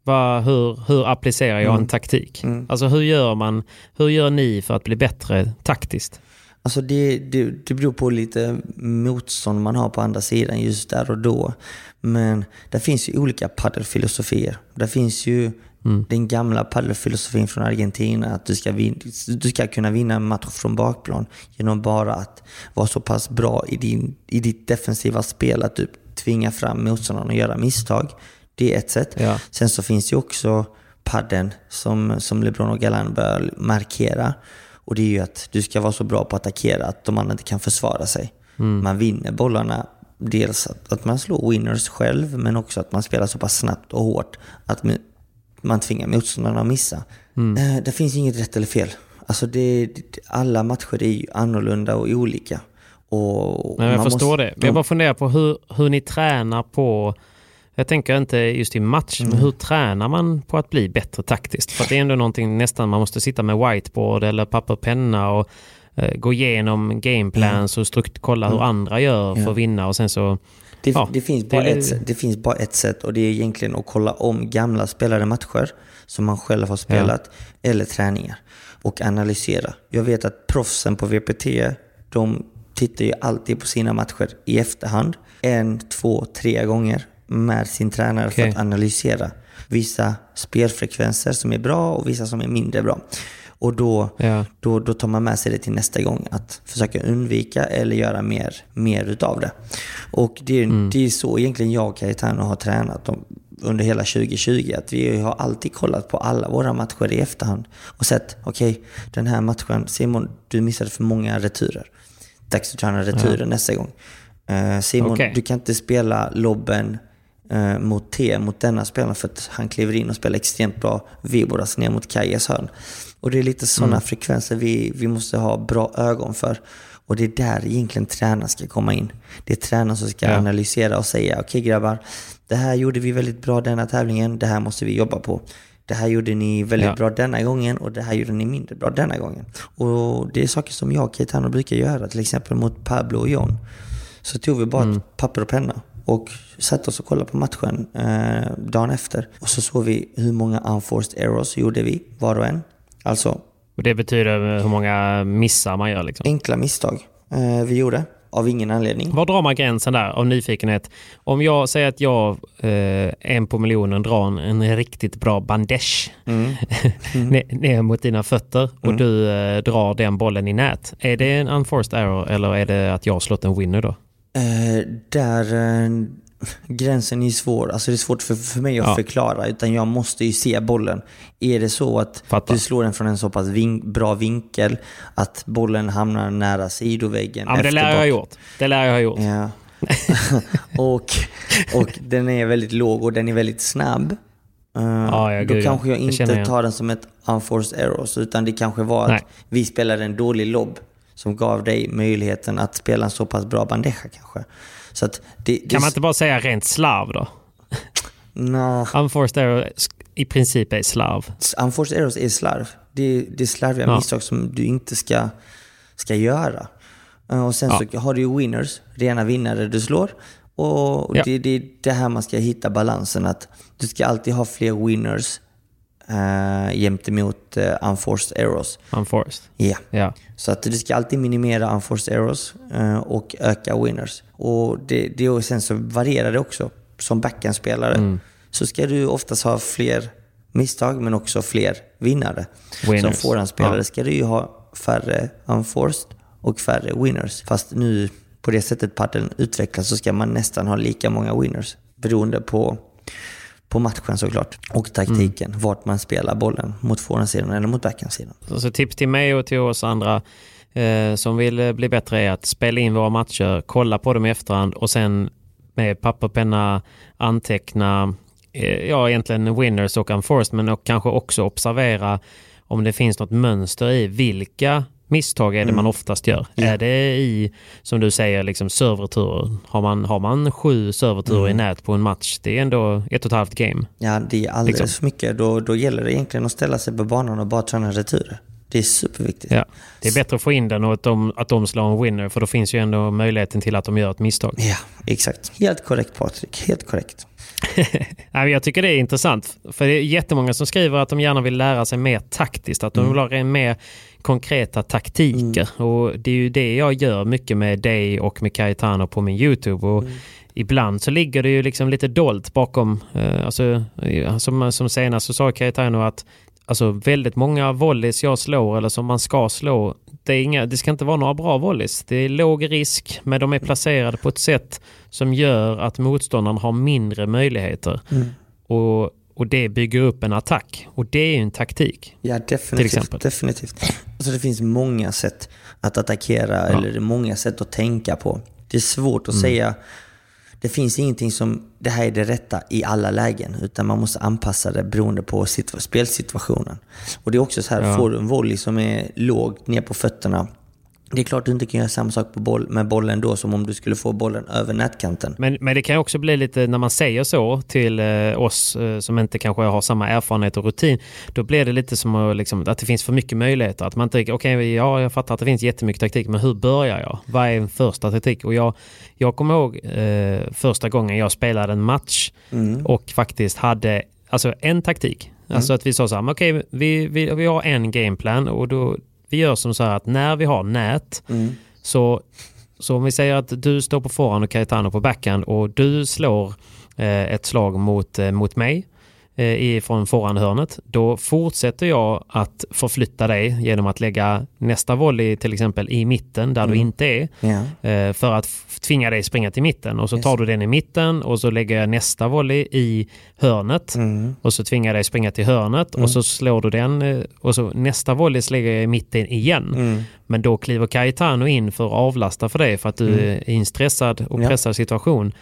Speaker 1: vad- hur, hur applicerar jag en taktik? Alltså hur gör man, hur gör ni för att bli bättre taktiskt?
Speaker 2: Alltså det, det, det beror på lite motstånd man har på andra sidan just där och då. Men det finns ju olika paddelfilosofier. Det finns ju den gamla paddelfilosofin från Argentina att du ska, vin, du ska kunna vinna en match från bakplan genom bara att vara så pass bra i, din, i ditt defensiva spel att du tvingar fram motståndaren att göra misstag. Det är ett sätt.
Speaker 1: Ja.
Speaker 2: Sen så finns ju också padden som, som LeBron och Galan bör markera. Och det är ju att du ska vara så bra på att attackera att de andra inte kan försvara sig. Man vinner bollarna, dels att, att man slår winners själv, men också att man spelar så pass snabbt och hårt att man tvingar motståndarna att missa. Eh, Det finns inget rätt eller fel. Alltså det, alla matcher är ju annorlunda och olika. Och
Speaker 1: Men jag förstår
Speaker 2: måste-
Speaker 1: det. Men jag bara funderar på hur, hur ni tränar på jag tänker inte just i match,
Speaker 2: Mm.
Speaker 1: men hur tränar man på att bli bättre taktiskt? För att det är ändå någonting nästan man måste sitta med whiteboard eller papper och penna och eh, gå igenom gameplans och strukt, kolla hur andra gör för att vinna och sen så...
Speaker 2: Det,
Speaker 1: Ja,
Speaker 2: det, finns
Speaker 1: det
Speaker 2: bara
Speaker 1: är-
Speaker 2: ett, det finns bara ett sätt och det är egentligen att kolla om gamla spelade matcher som man själv har spelat eller träningar och analysera. Jag vet att proffsen på VPT, de tittar ju alltid på sina matcher i efterhand. En, två, tre gånger med sin tränare för
Speaker 1: Okej.
Speaker 2: att analysera vissa spelfrekvenser som är bra och vissa som är mindre bra. Och då,
Speaker 1: Ja.
Speaker 2: då, då tar man med sig det till nästa gång. Att försöka undvika eller göra mer, mer utav det. Och det, är- det är så egentligen jag och Cayetano har tränat under hela 2020. Att vi har alltid kollat på alla våra matcher i efterhand och sett, okej, den här matchen, Simon, du missade för många returer. Dags att träna returer nästa gång. Eh, Simon,
Speaker 1: Okej.
Speaker 2: du kan inte spela lobben eh, mot T, mot denna spelaren för att han kliver in och spelar extremt bra Viboras ner mot Kajes hörn. Och det är lite sådana frekvenser vi, vi måste ha bra ögon för. Och det är där egentligen tränaren ska komma in. Det är tränaren som ska
Speaker 1: Ja.
Speaker 2: analysera och säga, okej grabbar, det här gjorde vi väldigt bra denna tävlingen, det här måste vi jobba på. Det här gjorde ni väldigt
Speaker 1: Ja.
Speaker 2: bra denna gången och det här gjorde ni mindre bra denna gången. Och det är saker som jag och Keitano brukar göra, till exempel mot Pablo och John. Så tog vi bara ett papper och penna och satte oss och kollade på matchen eh, dagen efter. Och så såg vi hur många unforced errors gjorde vi, var och en. Alltså
Speaker 1: Och det betyder hur många missar man gör liksom.
Speaker 2: enkla misstag eh, vi gjorde av ingen anledning.
Speaker 1: Var drar man gränsen där av nyfikenhet? Om jag säger att jag eh, en på miljonen drar en, en riktigt bra bandage ner, ner mot dina fötter och du eh, drar den bollen i nät. Är det en unforced error eller är det att jag har slått en winner då?
Speaker 2: Eh, där eh, gränsen är svår. Alltså det är svårt för, för mig att
Speaker 1: Ja.
Speaker 2: förklara. Utan jag måste ju se bollen. Är det så att
Speaker 1: Fattar.
Speaker 2: du slår den från en så pass vin- bra vinkel att bollen hamnar nära sidoväggen
Speaker 1: Ja, men det lär jag ha gjort. Det lär jag ha gjort.
Speaker 2: Ja. och, och den är väldigt låg och den är väldigt snabb. Eh,
Speaker 1: Ja, ja,
Speaker 2: då
Speaker 1: gud,
Speaker 2: kanske jag inte
Speaker 1: jag.
Speaker 2: tar den som ett unforced errors. Utan det kanske var att
Speaker 1: Nej.
Speaker 2: vi spelade en dålig lobb som gav dig möjligheten att spela en så pass bra bandeja kanske. Så det, det,
Speaker 1: Kan man inte bara säga rent slarv då?
Speaker 2: Nå,
Speaker 1: Unforced error i princip är slarv.
Speaker 2: unforced errors är slarv. Det, det är slarviga
Speaker 1: Ja.
Speaker 2: misstag som du inte ska, ska göra. Eh, Och sen
Speaker 1: Ja.
Speaker 2: så har du ju winners, rena vinnare du slår. Och
Speaker 1: Ja.
Speaker 2: det, det är det här man ska hitta balansen. att Du ska alltid ha fler winners uh, jämte emot uh, unforced errors.
Speaker 1: Unforced.
Speaker 2: Ja.
Speaker 1: Ja.
Speaker 2: Så att du ska alltid minimera unforced errors eh, och öka winners. Och, det, det, och sen så varierar det också. Som backhandspelare
Speaker 1: Mm.
Speaker 2: så ska du oftast ha fler misstag men också fler vinnare.
Speaker 1: Winners.
Speaker 2: Som forehandspelare
Speaker 1: Ja.
Speaker 2: ska du ju ha färre unforced och färre winners. Fast nu på det sättet paddeln utvecklas så ska man nästan ha lika många winners. Beroende på, på matchen såklart. Och taktiken. Mm. Vart man spelar bollen. Mot forehandsidan eller mot backhandsidan.
Speaker 1: Så tips till mig och till oss andra eh, som vill eh, bli bättre är att spela in våra matcher, kolla på dem i efterhand och sen med papper och penna anteckna eh, ja, egentligen winners och unforced men och kanske också observera om det finns något mönster i vilka misstag är det mm. man oftast gör. Ja. Är det i, som du säger, liksom serverturer? Har man, har man sju serverturer mm. i nät på en match, det är ändå ett och ett halvt game.
Speaker 2: Ja, det är alldeles liksom. för mycket. Då, då gäller det egentligen att ställa sig på banan och bara träna returer. Det är superviktigt.
Speaker 1: Ja. Det är bättre att få in den och att de, att de slår en winner, för då finns ju ändå möjligheten till att de gör ett misstag.
Speaker 2: Ja, exakt. Helt korrekt Patrik, helt korrekt.
Speaker 1: jag tycker det är intressant. För det är jättemånga som skriver att de gärna vill lära sig mer taktiskt. Att de mm. vill ha mer konkreta taktiker. Mm. Och Det är ju det jag gör mycket med dig och med Cayetano på min YouTube. Och mm. Ibland så ligger det ju liksom lite dolt bakom. Eh, alltså, som, som senast så sa Cayetano att alltså, väldigt många volleys jag slår eller som man ska slå. Det, är inga, det ska inte vara några bra volleys. Det är låg risk men de är placerade på ett sätt som gör att motståndaren har mindre möjligheter. Mm. Och och det bygger upp en attack. Och det är ju en taktik.
Speaker 2: Ja, definitivt. definitivt. Alltså det finns många sätt att attackera, ja. eller många sätt att tänka på. Det är svårt att mm. säga. Det finns ingenting som, det här är det rätta i alla lägen. Utan man måste anpassa det beroende på spelsituationen. Och det är också så här, ja. får du en volley som är lågt ner på fötterna det är klart du inte kan göra samma sak på boll, med bollen då som om du skulle få bollen över nätkanten.
Speaker 1: Men, men det kan också bli lite, när man säger så till eh, oss eh, som inte kanske har samma erfarenhet och rutin, då blir det lite som att, liksom, att det finns för mycket möjligheter. Att man inte, okej, okay, ja, jag fattar att det finns jättemycket taktik, men hur börjar jag? Vad är en första taktik? Och jag, jag kommer ihåg eh, första gången jag spelade en match mm. och faktiskt hade alltså en taktik. Mm. Alltså att vi sa så här, okej, okay, vi, vi, vi har en gameplan och då, vi gör som så här att när vi har nät mm. så, så om vi säger att du står på förhand och Cayetano på backhand och du slår eh, ett slag mot, eh, mot mig eh, från forehandhörnet, då fortsätter jag att förflytta dig genom att lägga nästa volley till exempel i mitten där mm. du inte är. Eh, för att tvinga dig springa till mitten och så tar du den i mitten och så lägger jag nästa volley i hörnet mm. och så tvingar jag dig springa till hörnet mm. och så slår du den eh, och så nästa volley lägger jag i mitten igen. Mm. Men då kliver Cayetano in för att avlasta för dig för att du mm. är i en stressad och pressad ja. situation.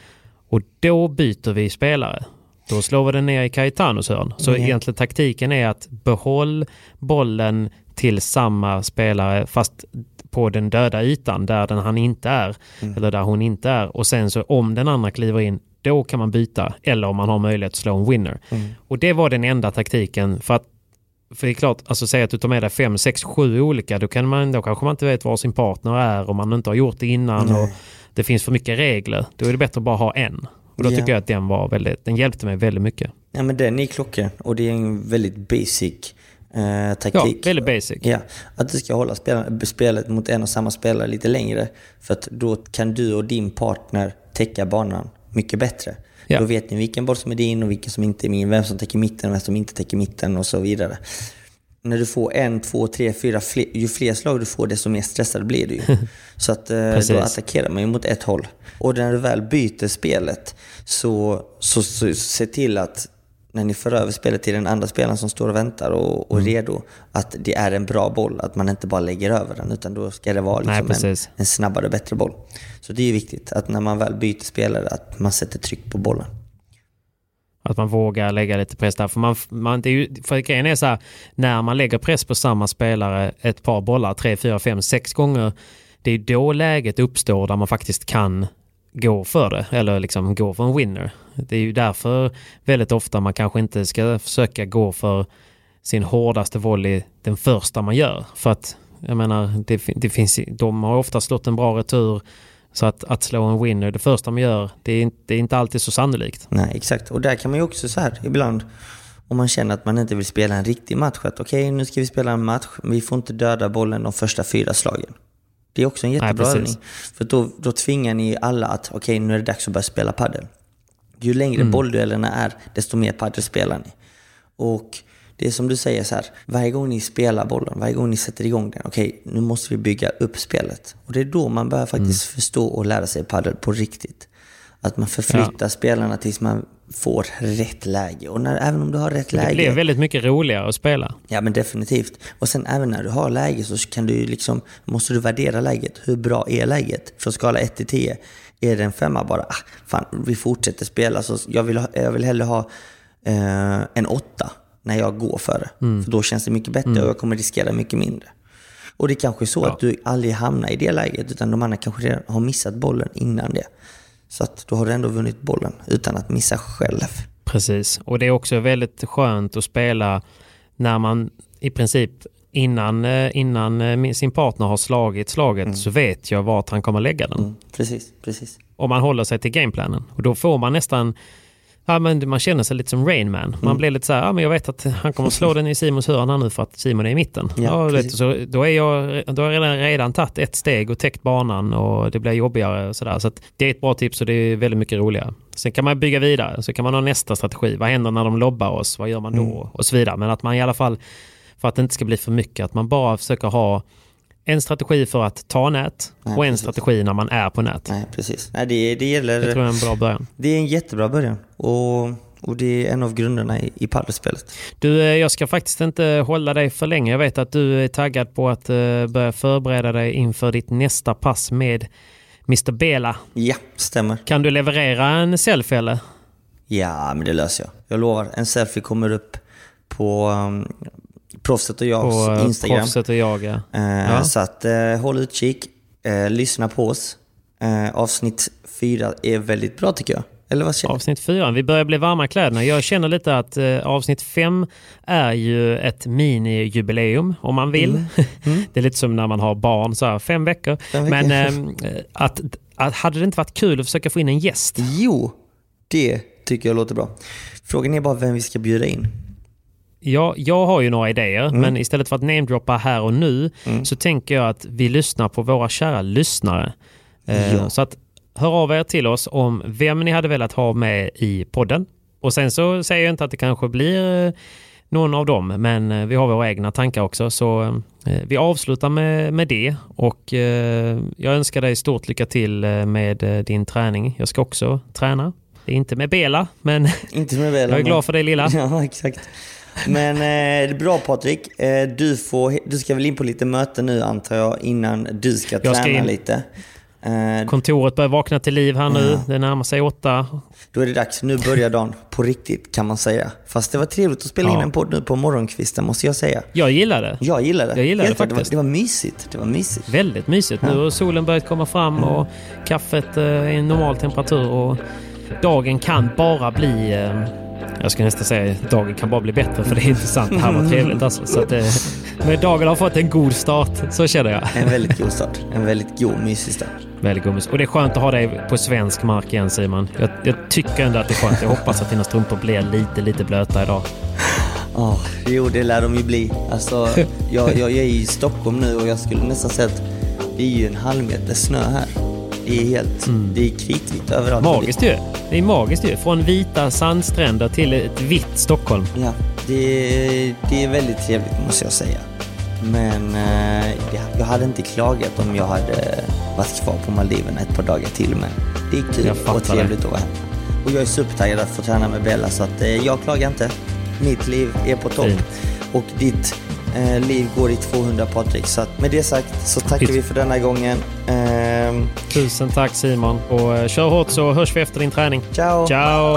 Speaker 1: Och då byter vi spelare. Då slår vi den ner i Cayetanos hörn. Så mm. egentligen taktiken är att behåll bollen till samma spelare fast på den döda ytan där den han inte är. Mm. Eller där hon inte är. Och sen så om den andra kliver in då kan man byta. Eller om man har möjlighet att slå en winner. Mm. Och det var den enda taktiken. För att för det är klart, alltså säg att du tar med dig fem, sex, sju olika, då, kan man, då kanske man inte vet var sin partner är och man inte har gjort det innan Nej. och det finns för mycket regler. Då är det bättre att bara ha en. Och då ja. tycker jag att den var väldigt, den hjälpte mig väldigt mycket.
Speaker 2: Ja men den är klockren och det är en väldigt basic eh, taktik.
Speaker 1: Ja, väldigt basic.
Speaker 2: Ja, att du ska hålla spelet mot en och samma spelare lite längre. För att då kan du och din partner täcka banan mycket bättre. Ja. Då vet ni vilken boll som är din och vilken som inte är min, vem som täcker mitten och vem som inte täcker mitten och så vidare. När du får en, två, tre, fyra, fler, ju fler slag du får desto mer stressad blir du ju. Så att eh, då attackerar man ju mot ett håll. Och när du väl byter spelet så, så, så, så se till att när ni för över spelet till den andra spelaren som står och väntar och, och mm. redo, att det är en bra boll. Att man inte bara lägger över den, utan då ska det vara liksom Nej, en, en, snabbare, bättre boll. Så det är viktigt att när man väl byter spelare, att man sätter tryck på bollen.
Speaker 1: Att man vågar lägga lite press där. För, man, man, det är ju, för grejen är så här, när man lägger press på samma spelare ett par bollar, tre, fyra, fem, sex gånger, det är då läget uppstår där man faktiskt kan gå för det eller liksom gå för en winner. Det är ju därför väldigt ofta man kanske inte ska försöka gå för sin hårdaste volley den första man gör. För att jag menar, det, det finns, de har ofta slått en bra retur så att, att slå en winner det första man gör, det är, inte, det är inte alltid så sannolikt.
Speaker 2: Nej, exakt. Och där kan man ju också så här ibland, om man känner att man inte vill spela en riktig match, att okej, okay, nu ska vi spela en match, vi får inte döda bollen de första fyra slagen. Det är också en jättebra Nej, övning. För då, då tvingar ni alla att okej, okay, nu är det dags att börja spela padel. Ju längre mm. bollduellerna är, desto mer padel spelar ni. Och Det är som du säger så här, varje gång ni spelar bollen, varje gång ni sätter igång den, okej, nu måste vi bygga upp spelet. Och det är då man börjar faktiskt
Speaker 1: Mm.
Speaker 2: förstå och lära sig padel på riktigt. Att man förflyttar spelarna tills man får rätt läge. Och när, även om du har rätt
Speaker 1: Det
Speaker 2: läge...
Speaker 1: blir väldigt mycket roligare att spela.
Speaker 2: Ja men definitivt. Och sen även när du har läge så kan du liksom, måste du värdera läget. Hur bra är läget? Från skala 1 till 10. Är det en femma bara, ah, fan vi fortsätter spela. Så jag, vill ha, jag vill hellre ha eh, en åtta när jag går för det. För då känns det mycket bättre och jag kommer riskera mycket mindre. Och det är kanske är så
Speaker 1: Ja.
Speaker 2: att du aldrig hamnar i det läget utan de andra kanske redan har missat bollen innan det. Så att då har du ändå vunnit bollen utan att missa själv.
Speaker 1: Precis. Och det är också väldigt skönt att spela när man i princip innan, eh, innan eh, sin partner har slagit slaget så vet jag vart han kommer lägga den.
Speaker 2: Mm, precis, precis.
Speaker 1: Om man håller sig till gameplanen. Och då får man nästan Ja, men man känner sig lite som Rain Man. Man blir lite så här, ja, men jag vet att han kommer slå den i Simons hörn här nu för att Simon är i mitten.
Speaker 2: Ja,
Speaker 1: Ja, så då, är jag, då har jag redan, redan tagit ett steg och täckt banan och det blir jobbigare. Och så där. så det är ett bra tips och det är väldigt mycket roligare. Sen kan man bygga vidare, så kan man ha nästa strategi. Vad händer när de lobbar oss? Vad gör man då? Och så vidare. Men att man i alla fall, för att det inte ska bli för mycket, att man bara försöker ha en strategi för att ta nät
Speaker 2: Nej,
Speaker 1: och en
Speaker 2: precis.
Speaker 1: strategi när man är på nät.
Speaker 2: Nej, precis. Nej, det, det gäller...
Speaker 1: Det tror jag är en bra början.
Speaker 2: Det är en jättebra början. Och, och det är en av grunderna i, i padelspelet.
Speaker 1: Du, eh, jag ska faktiskt inte hålla dig för länge. Jag vet att du är taggad på att eh, börja förbereda dig inför ditt nästa pass med Mr Bela.
Speaker 2: Ja, stämmer.
Speaker 1: Kan du leverera en selfie eller?
Speaker 2: Ja, men det löser jag. Jag lovar. En selfie kommer upp på um, Proffset och jag
Speaker 1: På eh,
Speaker 2: Instagram.
Speaker 1: proffset och jag. ja.
Speaker 2: Eh,
Speaker 1: Ja.
Speaker 2: Så att eh, håll utkik. Lyssna på oss. Avsnitt fyra är väldigt bra tycker jag. Eller vad känner?
Speaker 1: Avsnitt fyra. Vi börjar bli varma i kläderna. Jag känner lite att avsnitt fem är ju ett mini-jubileum om man vill. det är lite som när man har barn, så här, fem veckor.
Speaker 2: Fem veckor.
Speaker 1: Men ehm, att, att, hade det inte varit kul att försöka få in en gäst?
Speaker 2: Jo, det tycker jag låter bra. Frågan är bara vem vi ska bjuda in.
Speaker 1: Ja, jag har ju några idéer,
Speaker 2: Mm.
Speaker 1: men istället för att namedroppa här och nu så tänker jag att vi lyssnar på våra kära lyssnare. Eh,
Speaker 2: Ja.
Speaker 1: Så att hör av er till oss om vem ni hade velat ha med i podden. Och sen så säger jag inte att det kanske blir eh, någon av dem, men eh, vi har våra egna tankar också. Så vi avslutar med, med det och jag önskar dig stort lycka till med din träning. Jag ska också träna. Inte med Bela, men
Speaker 2: Inte med väl,
Speaker 1: jag är glad för dig lilla.
Speaker 2: Ja, exakt. Men eh, det är bra Patrik. Eh, du, får, du ska väl in på lite möten nu antar jag innan du ska
Speaker 1: Jag ska
Speaker 2: träna
Speaker 1: in.
Speaker 2: lite. Eh,
Speaker 1: Kontoret börjar vakna till liv här nu. Det närmar sig åtta.
Speaker 2: då är det dags. Nu börjar dagen på riktigt kan man säga. Fast det var trevligt att spela in
Speaker 1: Ja.
Speaker 2: en podd nu på morgonkvisten måste jag säga.
Speaker 1: Jag gillar det.
Speaker 2: Jag gillar det.
Speaker 1: Jag gillar det faktiskt.
Speaker 2: Det var, det var mysigt. Det var mysigt.
Speaker 1: Väldigt mysigt. Nu har solen börjat komma fram och kaffet eh, är i normal temperatur och dagen kan bara bli... Jag ska nästan säga dagen kan bara bli bättre för det är inte sant. Det här var trevligt alltså. Så att, eh, men dagen har fått en god start. Så känner jag.
Speaker 2: En väldigt god start. En väldigt god, mysig start.
Speaker 1: Väldigt god musik. Och det är skönt att ha dig på svensk mark igen Simon. Jag, jag tycker ändå att det är skönt. Jag hoppas att dina strumpor blir lite, lite blöta idag.
Speaker 2: Oh, jo, det lär de ju bli. Alltså, jag, jag, jag är i Stockholm nu och jag skulle nästan säga att det är ju en halv meter snö här. Det är helt... Det är kritvitt överallt.
Speaker 1: Magiskt ju. Det är magiskt ju. Från vita sandstränder till ett vitt Stockholm.
Speaker 2: Ja, det, det är väldigt trevligt måste jag säga. Men eh, jag, hade inte klagat om jag hade varit kvar på Maldiverna ett par dagar till. Men det är kul och trevligt att vara här. Och jag är supertaggad att få träna med Bella så att eh, jag klagar inte. Mitt liv är på topp. Och ditt eh, liv går i 200 Patrik. Så att med det sagt så tackar
Speaker 1: Fint.
Speaker 2: vi för denna gången. Ehm,
Speaker 1: Tusen tack Simon. Och eh, kör hårt så hörs vi efter din träning.
Speaker 2: ciao!
Speaker 1: Ciao!